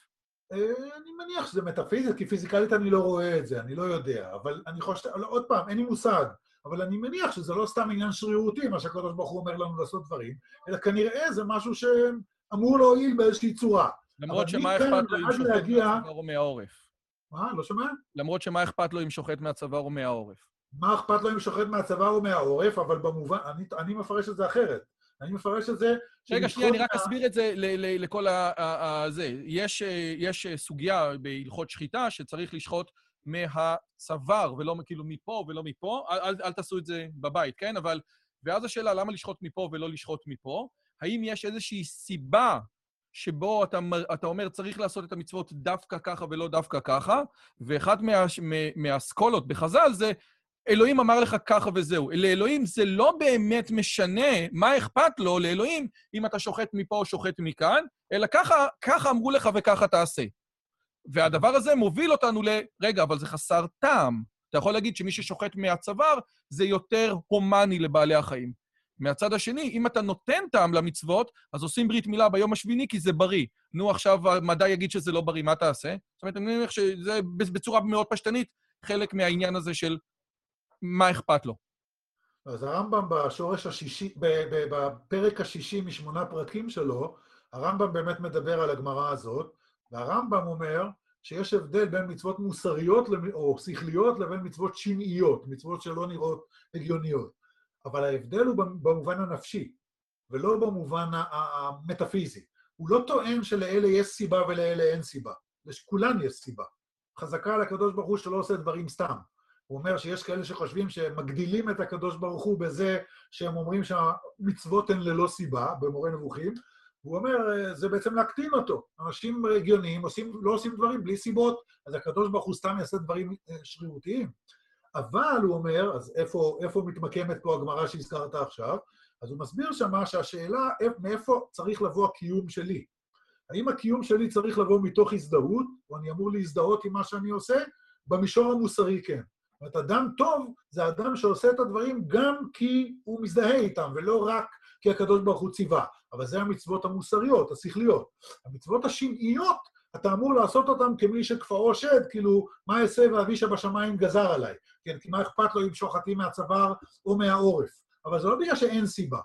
אה, אני מניח שזה מטאפיזית, כי פיזיקלית אני לא רואה את זה, אני לא יודע. אבל אני חושב, לא, עוד פעם, אין לי מושג, אבל אני מניח שזה לא סתם עניין שרירותי, מה שהקדוש ברוך הוא אומר לנו לעשות דברים, אלא כנראה זה משהו שאמור להועיל באיזושהי צורה. למרות שמה אכפת לו אם שוחט להגיע... מהצוואר או מהעורף? מה? לא שומע? למרות שמה אכפת לו אם שוחט מהצוואר או מהעורף? מה אכפת לו אם שוחט מהצבא או מהעורף, אבל במובן, אני, אני מפרש את זה אחרת. אני מפרש את זה... רגע, שנייה, אני רק. אסביר את זה לכל ה... זה. יש, יש סוגיה בהלכות שחיטה שצריך לשחוט מהצוואר, ולא כאילו מפה ולא מפה. אל, אל, אל תעשו את זה בבית, כן? אבל... ואז השאלה, למה לשחוט מפה ולא לשחוט מפה? האם יש איזושהי סיבה שבו אתה, אתה אומר, צריך לעשות את המצוות דווקא ככה ולא דווקא ככה, ואחת מה, מהאסכולות בחז"ל זה אלוהים אמר לך ככה וזהו. לאלוהים זה לא באמת משנה מה אכפת לו לאלוהים אם אתה שוחט מפה או שוחט מכאן, אלא ככה, ככה אמרו לך וככה תעשה. והדבר הזה מוביל אותנו ל... רגע, אבל זה חסר טעם. אתה יכול להגיד שמי ששוחט מהצוואר זה יותר הומני לבעלי החיים. מהצד השני, אם אתה נותן טעם למצוות, אז עושים ברית מילה ביום השביעי כי זה בריא. נו, עכשיו המדע יגיד שזה לא בריא, מה תעשה? זאת אומרת, אני מניח שזה בצורה מאוד פשטנית חלק מהעניין הזה של מה אכפת לו? אז הרמב"ם בשורש השישי, בפרק השישי משמונה פרקים שלו, הרמב"ם באמת מדבר על הגמרא הזאת, והרמב"ם אומר שיש הבדל בין מצוות מוסריות או שכליות לבין מצוות שמעיות, מצוות שלא נראות הגיוניות. אבל ההבדל הוא במובן הנפשי, ולא במובן המטאפיזי. הוא לא טוען שלאלה יש סיבה ולאלה אין סיבה, לכולן יש סיבה. חזקה על הקדוש ברוך הוא שלא עושה דברים סתם. הוא אומר שיש כאלה שחושבים שהם מגדילים את הקדוש ברוך הוא בזה שהם אומרים שהמצוות הן ללא סיבה, במורה נבוכים, והוא אומר, זה בעצם להקטין אותו. אנשים הגיוניים עושים, לא עושים דברים בלי סיבות, אז הקדוש ברוך הוא סתם יעשה דברים אה, שרירותיים. אבל, הוא אומר, אז איפה, איפה מתמקמת פה הגמרא שהזכרת עכשיו? אז הוא מסביר שמה שהשאלה, מאיפה צריך לבוא הקיום שלי. האם הקיום שלי צריך לבוא מתוך הזדהות, או אני אמור להזדהות עם מה שאני עושה? במישור המוסרי כן. זאת אומרת, אדם טוב זה אדם שעושה את הדברים גם כי הוא מזדהה איתם, ולא רק כי הקדוש ברוך הוא ציווה. אבל זה המצוות המוסריות, השכליות. המצוות השמעיות, אתה אמור לעשות אותן כמי שכפאו שד, כאילו, מה אעשה ואבישע בשמיים גזר עליי? כן, כי מה אכפת לו אם שוחטים מהצוואר או מהעורף? אבל זה לא בגלל שאין סיבה,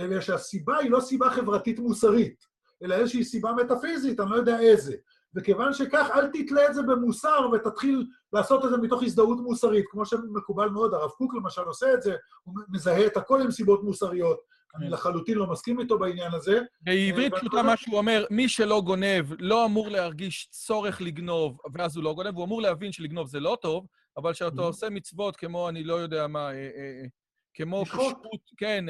אלא שהסיבה היא לא סיבה חברתית מוסרית, אלא איזושהי סיבה מטאפיזית, אני לא יודע איזה. וכיוון שכך, אל תתלה את זה במוסר ותתחיל לעשות את זה מתוך הזדהות מוסרית, כמו שמקובל מאוד, הרב קוק למשל עושה את זה, הוא מזהה את הכל עם סיבות מוסריות. אני כן. לחלוטין לא מסכים איתו בעניין הזה. בעברית אה, פשוטה מה שהוא אומר, מי שלא גונב לא אמור להרגיש צורך לגנוב, ואז הוא לא גונב, הוא אמור להבין שלגנוב זה לא טוב, אבל כשאתה עושה מצוות כמו, אני לא יודע מה, אה, אה, כמו כשרות, כן,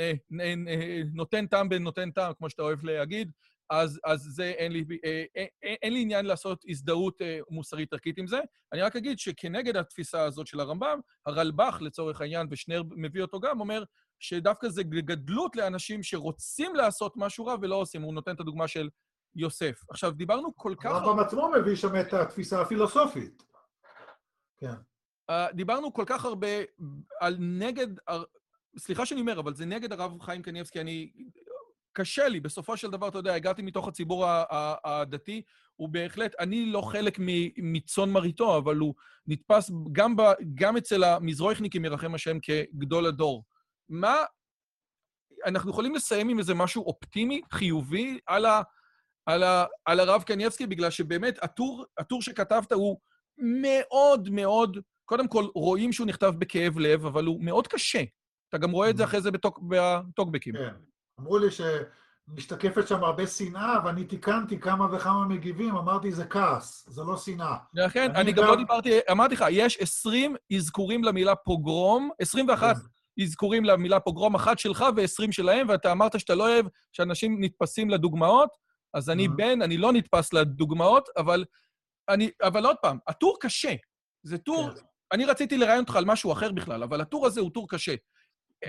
נותן טעם בנותן טעם, כמו שאתה אוהב להגיד, אז, אז זה, אין לי, אה, אה, אה, אין לי עניין לעשות הזדהות אה, מוסרית ערכית עם זה. אני רק אגיד שכנגד התפיסה הזאת של הרמב"ם, הרלב"ח, לצורך העניין, ושנר מביא אותו גם, אומר שדווקא זה גדלות לאנשים שרוצים לעשות משהו רע ולא עושים. הוא נותן את הדוגמה של יוסף. עכשיו, דיברנו כל כך... הרמב"ם עצמו מביא שם את התפיסה הפילוסופית. כן. Uh, דיברנו כל כך הרבה על נגד, סליחה שאני אומר, אבל זה נגד הרב חיים קניבסקי, אני קשה לי, בסופו של דבר, אתה יודע, הגעתי מתוך הציבור הדתי, הוא בהחלט, אני לא חלק מצאן מרעיתו, אבל הוא נתפס גם, ב, גם אצל המזרויכניקים, ירחם השם, כגדול הדור. מה, אנחנו יכולים לסיים עם איזה משהו אופטימי, חיובי, על, ה, על, ה, על הרב קניאבסקי, בגלל שבאמת הטור, הטור שכתבת הוא מאוד מאוד, קודם כל, רואים שהוא נכתב בכאב לב, אבל הוא מאוד קשה. אתה גם רואה את זה mm-hmm. אחרי זה בטוק, בטוקבקים. כן. אמרו לי שמשתקפת שם הרבה שנאה, ואני תיקנתי כמה וכמה מגיבים, אמרתי, זה כעס, זה לא שנאה. לכן, אני גם לא דיברתי, אמרתי לך, יש 20 אזכורים למילה פוגרום, 21 כן. אזכורים למילה פוגרום, אחת שלך ו-20 שלהם, ואתה אמרת שאתה לא אוהב שאנשים נתפסים לדוגמאות, אז אני בן, אני לא נתפס לדוגמאות, אבל אני, אבל עוד פעם, הטור קשה. זה טור, כן. אני רציתי לראיין אותך על משהו אחר בכלל, אבל הטור הזה הוא טור קשה.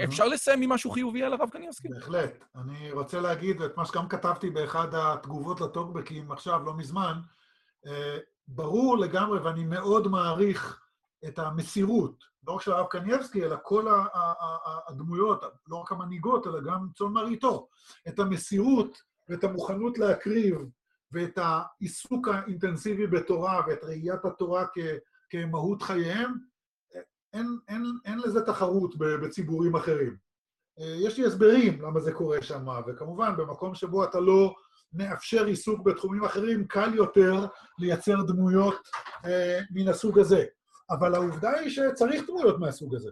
אפשר לסיים עם משהו חיובי על הרב קניאסקי? בהחלט. אני רוצה להגיד, את מה שגם כתבתי באחד התגובות לטוקבקים עכשיו, לא מזמן, אה, ברור לגמרי, ואני מאוד מעריך את המסירות, לא רק של הרב קניאבסקי, אלא כל הדמויות, לא רק המנהיגות, אלא גם צאן מרעיתו, את המסירות ואת המוכנות להקריב ואת העיסוק האינטנסיבי בתורה ואת ראיית התורה כמהות חייהם, אין, אין, אין לזה תחרות בציבורים אחרים. אה, יש לי הסברים למה זה קורה שם, וכמובן, במקום שבו אתה לא מאפשר עיסוק בתחומים אחרים, קל יותר לייצר דמויות אה, מן הסוג הזה. אבל העובדה היא שצריך דמויות מהסוג הזה.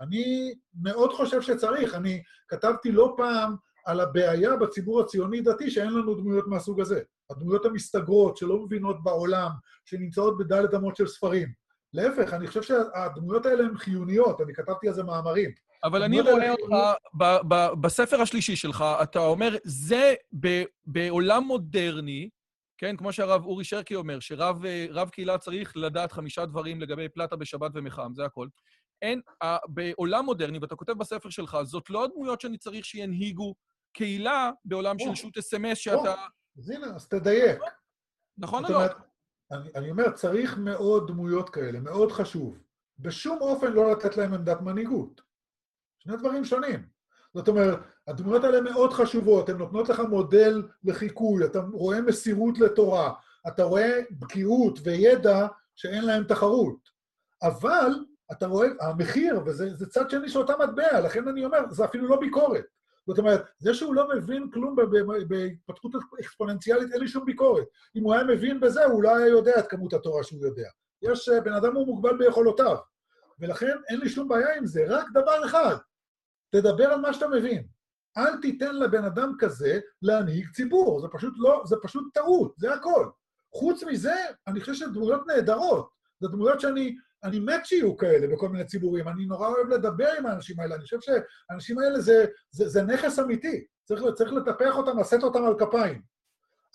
אני מאוד חושב שצריך. אני כתבתי לא פעם על הבעיה בציבור הציוני-דתי שאין לנו דמויות מהסוג הזה. הדמויות המסתגרות, שלא מבינות בעולם, שנמצאות בדלת אמות של ספרים. להפך, אני חושב שהדמויות האלה הן חיוניות, אני כתבתי על זה מאמרים. אבל אני רואה אותך, ב- ב- בספר השלישי שלך, אתה אומר, זה ב- בעולם מודרני, כן, כמו שהרב אורי שרקי אומר, שרב קהילה צריך לדעת חמישה דברים לגבי פלטה בשבת ומחם, זה הכל. אין, בעולם מודרני, ואתה כותב בספר שלך, זאת לא הדמויות שאני צריך שינהיגו קהילה בעולם של שוט אס.אם.אס שאתה... אז הנה, אז תדייק. נכון או לא? אני, אני אומר, צריך מאוד דמויות כאלה, מאוד חשוב. בשום אופן לא לתת להם עמדת מנהיגות. שני דברים שונים. זאת אומרת, הדמויות האלה מאוד חשובות, הן נותנות לך מודל לחיקוי, אתה רואה מסירות לתורה, אתה רואה בקיאות וידע שאין להם תחרות. אבל אתה רואה, המחיר, וזה צד שני של אותה מטבע, לכן אני אומר, זה אפילו לא ביקורת. זאת אומרת, זה שהוא לא מבין כלום בהתפתחות אקספוננציאלית, אין לי שום ביקורת. אם הוא היה מבין בזה, הוא לא היה יודע את כמות התורה שהוא יודע. יש, אה, בן אדם הוא מוגבל ביכולותיו, ולכן אין לי שום בעיה עם זה. רק דבר אחד, תדבר על מה שאתה מבין. אל תיתן לבן אדם כזה להנהיג ציבור, זה פשוט לא, זה פשוט טעות, זה הכל. חוץ מזה, אני חושב שזה דמויות נהדרות. זה דמויות שאני אני מת שיהיו כאלה בכל מיני ציבורים, אני נורא אוהב לדבר עם האנשים האלה, אני חושב שהאנשים האלה זה, זה, זה נכס אמיתי, צריך, צריך לטפח אותם, לשאת אותם על כפיים.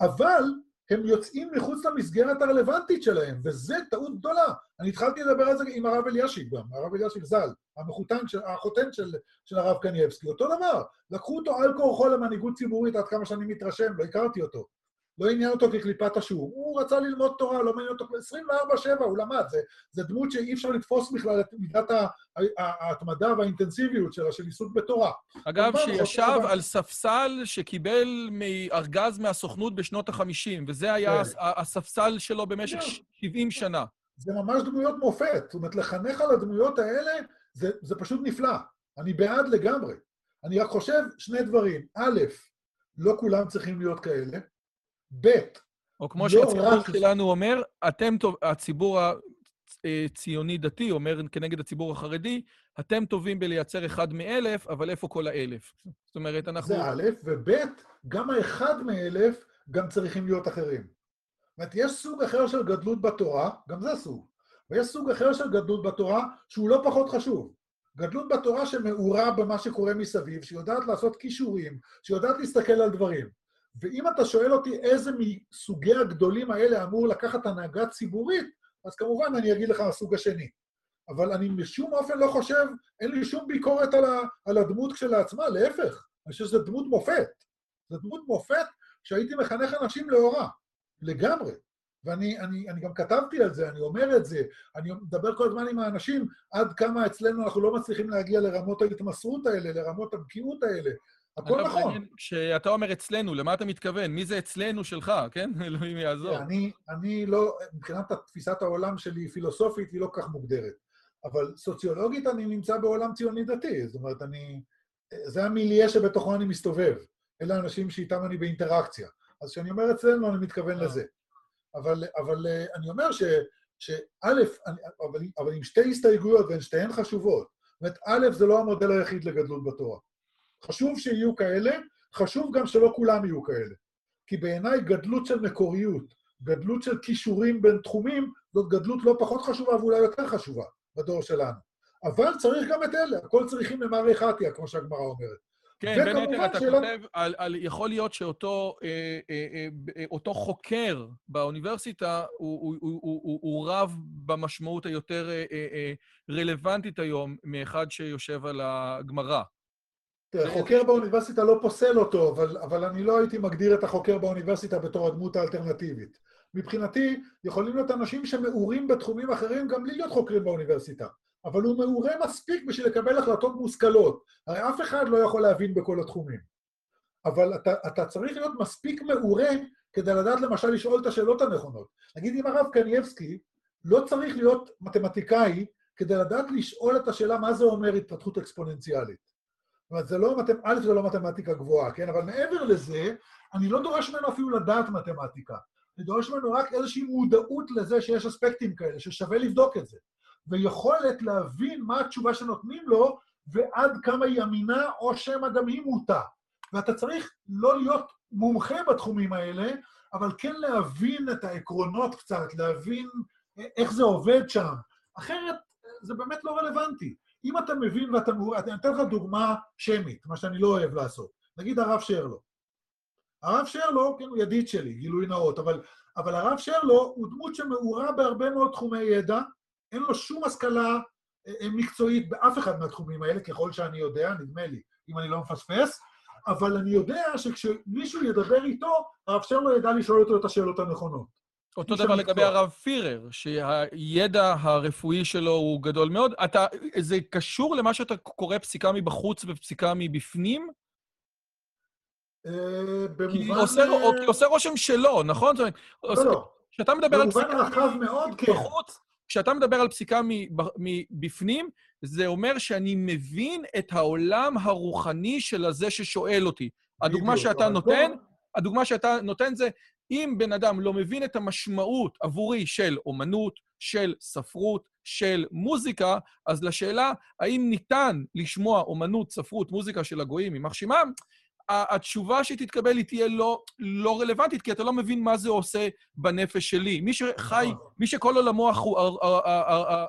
אבל הם יוצאים מחוץ למסגרת הרלוונטית שלהם, וזה טעות גדולה. אני התחלתי לדבר על זה עם הרב אלישיב גם, הרב אלישיב ז"ל, המחותן, של, החותן של, של הרב קנייבסקי, אותו דבר. לקחו אותו על כורחו למנהיגות ציבורית, עד כמה שאני מתרשם, לא הכרתי אותו. לא עניין אותו כקליפת השור. הוא רצה ללמוד תורה, לא מעניין אותו, 24-7 הוא למד. זה, זה דמות שאי אפשר לתפוס בכלל את מידת ההתמדה והאינטנסיביות שלה, של עיסוק בתורה. אגב, שישב על ספסל שקיבל מארגז מהסוכנות בשנות ה-50, וזה היה כן. הספסל שלו במשך 70 שנה. זה ממש דמויות מופת. זאת אומרת, לחנך על הדמויות האלה, זה, זה פשוט נפלא. אני בעד לגמרי. אני רק חושב שני דברים. א', לא כולם צריכים להיות כאלה. ב', או כמו לא שהציבור שלנו אומר, אתם, הציבור הציוני-דתי אומר כנגד הציבור החרדי, אתם טובים בלייצר אחד מאלף, אבל איפה כל האלף? זאת אומרת, אנחנו... זה א', וב', גם האחד מאלף גם צריכים להיות אחרים. זאת אומרת, יש סוג אחר של גדלות בתורה, גם זה סוג, ויש סוג אחר של גדלות בתורה שהוא לא פחות חשוב. גדלות בתורה שמעורה במה שקורה מסביב, שיודעת לעשות כישורים, שיודעת להסתכל על דברים. ואם אתה שואל אותי איזה מסוגי הגדולים האלה אמור לקחת הנהגה ציבורית, אז כמובן אני אגיד לך הסוג השני. אבל אני בשום אופן לא חושב, אין לי שום ביקורת על, ה, על הדמות כשלעצמה, להפך, אני חושב שזו דמות מופת. זו דמות מופת שהייתי מחנך אנשים לאורה, לגמרי. ואני אני, אני גם כתבתי על זה, אני אומר את זה, אני מדבר כל הזמן עם האנשים עד כמה אצלנו אנחנו לא מצליחים להגיע לרמות ההתמסרות האלה, לרמות הבקיאות האלה. הכל נכון. כשאתה אומר אצלנו, למה אתה מתכוון? מי זה אצלנו שלך, כן? אלוהים יעזור. אני, אני לא, מבחינת תפיסת העולם שלי, פילוסופית, היא לא כך מוגדרת. אבל סוציולוגית אני נמצא בעולם ציוני דתי, זאת אומרת, אני... זה המיליה שבתוכו אני מסתובב. אלה האנשים שאיתם אני באינטראקציה. אז כשאני אומר אצלנו, אני מתכוון אה. לזה. אבל, אבל אה, אני אומר ש... שא', אבל, אבל עם שתי הסתייגויות, והן שתיהן חשובות. זאת אומרת, א', זה לא המודל היחיד לגדלות בתורה. חשוב שיהיו כאלה, חשוב גם שלא כולם יהיו כאלה. כי בעיניי גדלות של מקוריות, גדלות של כישורים בין תחומים, זאת גדלות לא פחות חשובה ואולי יותר חשובה בדור שלנו. אבל צריך גם את אלה, הכל צריכים למראה חתיה, כמו שהגמרא אומרת. כן, בין היתר אתה שאלה... כותב על, על יכול להיות שאותו אה, אה, אה, אותו חוקר באוניברסיטה הוא, הוא, הוא, הוא, הוא רב במשמעות היותר אה, אה, רלוונטית היום מאחד שיושב על הגמרא. תראה, חוקר באוניברסיטה לא פוסל אותו, אבל, אבל אני לא הייתי מגדיר את החוקר באוניברסיטה בתור הדמות האלטרנטיבית. מבחינתי, יכולים להיות אנשים שמעורים בתחומים אחרים גם בלי להיות חוקרים באוניברסיטה. אבל הוא מעורה מספיק בשביל לקבל החלטות מושכלות. הרי אף אחד לא יכול להבין בכל התחומים. אבל אתה, אתה צריך להיות מספיק מעורה כדי לדעת למשל לשאול את השאלות הנכונות. נגיד אם הרב קנייבסקי לא צריך להיות מתמטיקאי כדי לדעת לשאול את השאלה מה זה אומר התפתחות אקספוננציאלית. אומרת, זה לא, א', זה לא מתמטיקה גבוהה, כן? אבל מעבר לזה, אני לא דורש ממנו אפילו לדעת מתמטיקה. אני דורש ממנו רק איזושהי מודעות לזה שיש אספקטים כאלה, ששווה לבדוק את זה. ויכולת להבין מה התשובה שנותנים לו, ועד כמה היא אמינה, או שמא גם היא מוטה. ואתה צריך לא להיות מומחה בתחומים האלה, אבל כן להבין את העקרונות קצת, להבין איך זה עובד שם. אחרת, זה באמת לא רלוונטי. אם אתה מבין ואתה... אני אתן לך דוגמה שמית, מה שאני לא אוהב לעשות. נגיד הרב שרלו. הרב שרלו, כן, הוא ידיד שלי, גילוי נאות, אבל, אבל הרב שרלו הוא דמות שמעורה בהרבה מאוד תחומי ידע, אין לו שום השכלה אה, אה, מקצועית באף אחד מהתחומים האלה, ככל שאני יודע, נדמה לי, אם אני לא מפספס, אבל אני יודע שכשמישהו ידבר איתו, האפשר לו ידע לשאול אותו את השאלות הנכונות. אותו דבר לגבי הרב פירר, שהידע הרפואי שלו הוא גדול מאוד. אתה, זה קשור למה שאתה קורא פסיקה מבחוץ ופסיקה מבפנים? אה, במובן... כי עושה רושם שלא, נכון? לא, לא. כשאתה מדבר על פסיקה מבחוץ, במובן רחב מאוד, כן. כשאתה מדבר על פסיקה מבפנים, זה אומר שאני מבין את העולם הרוחני של הזה ששואל אותי. הדוגמה שאתה נותן, הדוגמה שאתה נותן זה, אם בן אדם לא מבין את המשמעות עבורי של אומנות, של ספרות, של מוזיקה, אז לשאלה האם ניתן לשמוע אומנות, ספרות, מוזיקה של הגויים, יימח שמם, התשובה שתתקבל היא תהיה לא, לא רלוונטית, כי אתה לא מבין מה זה עושה בנפש שלי. מי שחי, נכון. מי שכל עולמו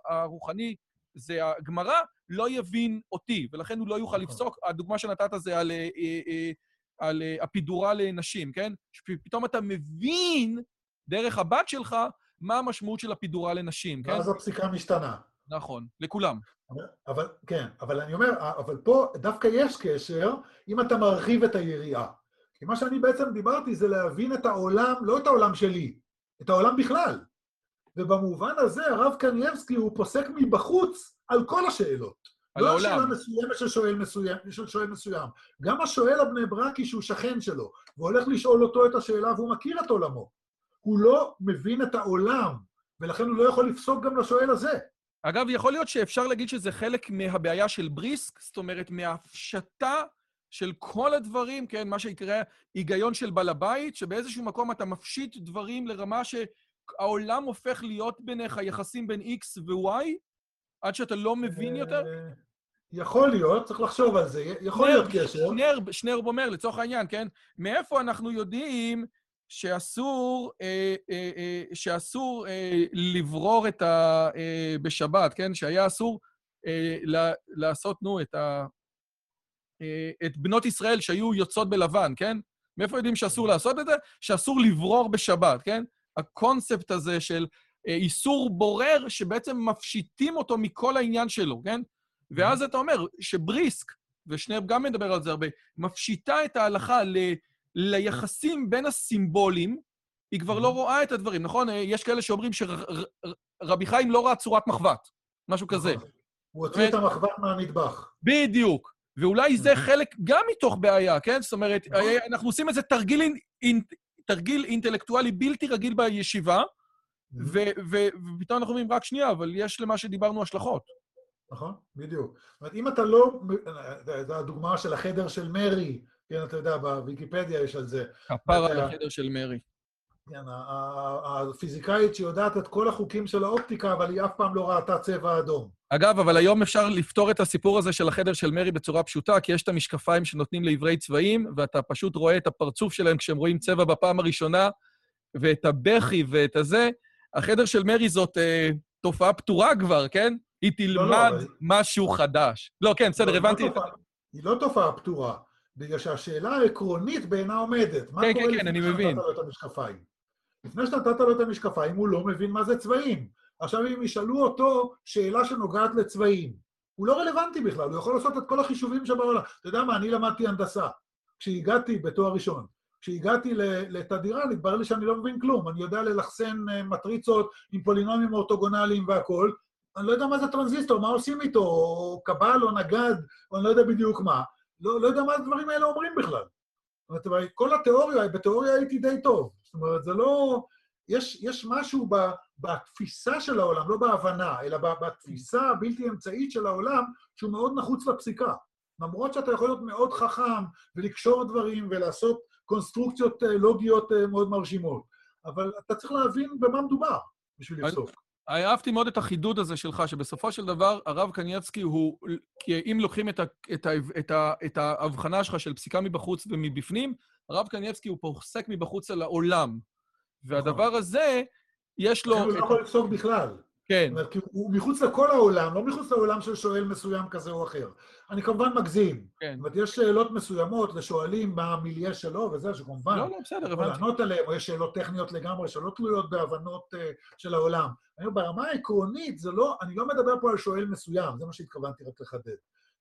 הרוחני זה הגמרא, לא יבין אותי, ולכן הוא לא יוכל נכון. לפסוק. הדוגמה שנתת זה על, אה, אה, על אה, הפידורה לנשים, כן? שפתאום אתה מבין, דרך הבת שלך, מה המשמעות של הפידורה לנשים, כן? ואז הפסיקה משתנה. נכון, לכולם. אבל, כן, אבל אני אומר, אבל פה דווקא יש קשר אם אתה מרחיב את היריעה. כי מה שאני בעצם דיברתי זה להבין את העולם, לא את העולם שלי, את העולם בכלל. ובמובן הזה הרב קנייבסקי הוא פוסק מבחוץ על כל השאלות. על לא העולם. לא השאלה מסוימת של שואל מסוים, של שואל מסוים. גם השואל הבני ברקי שהוא שכן שלו, והולך לשאול אותו את השאלה והוא מכיר את עולמו. הוא לא מבין את העולם, ולכן הוא לא יכול לפסוק גם לשואל הזה. אגב, יכול להיות שאפשר להגיד שזה חלק מהבעיה של בריסק, זאת אומרת, מהפשטה של כל הדברים, כן, מה שיקרא היגיון של בעל הבית, שבאיזשהו מקום אתה מפשיט דברים לרמה שהעולם הופך להיות ביניך יחסים בין X ו-Y, עד שאתה לא מבין יותר? אה, יכול להיות, צריך לחשוב על זה, יכול להיות קשר. שנר, שנר אומר, לצורך העניין, כן? מאיפה אנחנו יודעים שאסור, אה, אה, אה, שאסור אה, לברור את ה... אה, בשבת, כן? שהיה אסור אה, לעשות, נו, את ה... אה, את בנות ישראל שהיו יוצאות בלבן, כן? מאיפה יודעים שאסור לעשות את זה? שאסור לברור בשבת, כן? הקונספט הזה של איסור בורר, שבעצם מפשיטים אותו מכל העניין שלו, כן? ואז אתה אומר שבריסק, ושניהם גם מדבר על זה הרבה, מפשיטה את ההלכה ל... ליחסים בין הסימבולים, היא כבר לא רואה את הדברים, נכון? אה, יש כאלה שאומרים שרבי חיים לא ראה צורת מחבת, משהו כזה. נכון. הוא הוציא את המחבת מהמטבח. בדיוק. ואולי זה חלק גם מתוך בעיה, כן? זאת אומרת, נכון. אה, אנחנו עושים איזה תרגיל, אינ, תרגיל אינטלקטואלי בלתי רגיל בישיבה, ופתאום אנחנו אומרים, רק שנייה, אבל יש למה שדיברנו השלכות. נכון, בדיוק. זאת אומרת, אם אתה לא... זו הדוגמה של החדר של מרי, כן, אתה יודע, בוויקיפדיה יש על זה. כפר על החדר של מרי. כן, הפיזיקאית שיודעת את כל החוקים של האופטיקה, אבל היא אף פעם לא ראתה צבע אדום. אגב, אבל היום אפשר לפתור את הסיפור הזה של החדר של מרי בצורה פשוטה, כי יש את המשקפיים שנותנים לעברי צבעים, ואתה פשוט רואה את הפרצוף שלהם כשהם רואים צבע בפעם הראשונה, ואת הבכי ואת הזה. החדר של מרי זאת אה, תופעה פתורה כבר, כן? היא תלמד לא, לא, משהו חדש. לא, כן, בסדר, לא, לא הבנתי. לא תופעה, היא לא תופעה פתורה, בגלל שהשאלה העקרונית בעינה עומדת. כן, כן, כן, אני מבין. מה קורה לפני שנתת לו את המשקפיים? לפני שנתת לו את המשקפיים, הוא לא מבין מה זה צבעים. עכשיו, אם ישאלו אותו שאלה שנוגעת לצבעים, הוא לא רלוונטי בכלל, הוא יכול לעשות את כל החישובים שבעולם. אתה יודע מה, אני למדתי הנדסה. כשהגעתי בתואר ראשון, כשהגעתי לתדירה, נתברר לי שאני לא מבין כלום. אני יודע ללחסן אה, מטריצות עם פולינומים אורתוגונליים והכול, אני לא יודע מה זה טרנזיסטור, מה עושים איתו, או קבל או נגד, או אני לא יודע בדיוק מה. לא, לא יודע מה הדברים האלה אומרים בכלל. זאת אומרת, כל התיאוריה, בתיאוריה הייתי די טוב. זאת אומרת, זה לא... יש, יש משהו ב, בתפיסה של העולם, לא בהבנה, אלא בתפיסה הבלתי אמצעית של העולם, שהוא מאוד נחוץ לפסיקה. למרות שאתה יכול להיות מאוד חכם ולקשור דברים ולעשות קונסטרוקציות אה, לוגיות אה, מאוד מרשימות, אבל אתה צריך להבין במה מדובר בשביל לפסוק. אהבתי מאוד את החידוד הזה שלך, שבסופו של דבר הרב קנייבסקי הוא, כי אם לוקחים את, ה, את, ה, את, ה, את ההבחנה שלך של פסיקה מבחוץ ומבפנים, הרב קנייבסקי הוא פוסק מבחוץ על העולם. והדבר נכון. הזה, יש לו... הוא לא יכול לפסוק בכלל. כן. זאת אומרת, הוא מחוץ לכל העולם, לא מחוץ לעולם של שואל מסוים כזה או אחר. אני כמובן מגזים. כן. זאת אומרת, יש שאלות מסוימות לשואלים מה המיליה שלו וזה, שכמובן... לא, לא, בסדר, הבנתי. לענות עליהן, או יש שאלות טכניות לגמרי שלא תלויות בהבנות uh, של העולם. אני אומר, ברמה העקרונית, זה לא, אני לא מדבר פה על שואל מסוים, זה מה שהתכוונתי רק לחדד.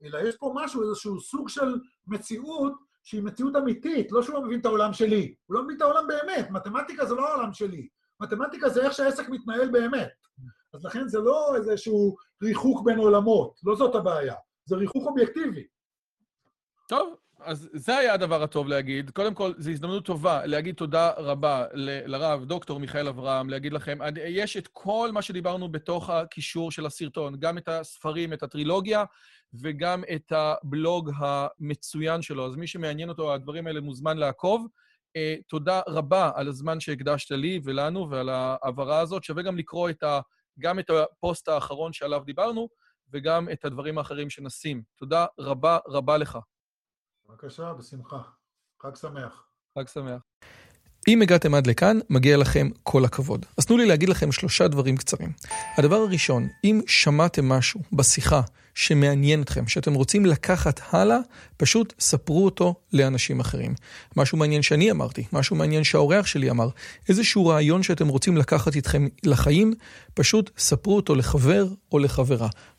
אלא יש פה משהו, איזשהו סוג של מציאות שהיא מציאות אמיתית, לא שהוא לא מבין את העולם שלי. הוא לא מבין את העולם באמת, מתמטיקה זה לא העולם שלי. מתמטיקה זה איך שהעסק מתנהל באמת. אז לכן זה לא איזשהו ריחוק בין עולמות, לא זאת הבעיה, זה ריחוק אובייקטיבי. טוב, אז זה היה הדבר הטוב להגיד. קודם כל, זו הזדמנות טובה להגיד תודה רבה ל- לרב דוקטור מיכאל אברהם, להגיד לכם, יש את כל מה שדיברנו בתוך הקישור של הסרטון, גם את הספרים, את הטרילוגיה, וגם את הבלוג המצוין שלו. אז מי שמעניין אותו, הדברים האלה מוזמן לעקוב. Uh, תודה רבה על הזמן שהקדשת לי ולנו ועל ההעברה הזאת. שווה גם לקרוא את ה... גם את הפוסט האחרון שעליו דיברנו, וגם את הדברים האחרים שנשים. תודה רבה רבה לך. בבקשה, בשמחה. חג שמח. חג שמח. אם הגעתם עד לכאן, מגיע לכם כל הכבוד. אז תנו לי להגיד לכם שלושה דברים קצרים. הדבר הראשון, אם שמעתם משהו בשיחה שמעניין אתכם, שאתם רוצים לקחת הלאה, פשוט ספרו אותו לאנשים אחרים. משהו מעניין שאני אמרתי, משהו מעניין שהאורח שלי אמר, איזשהו רעיון שאתם רוצים לקחת איתכם לחיים, פשוט ספרו אותו לחבר או לחברה.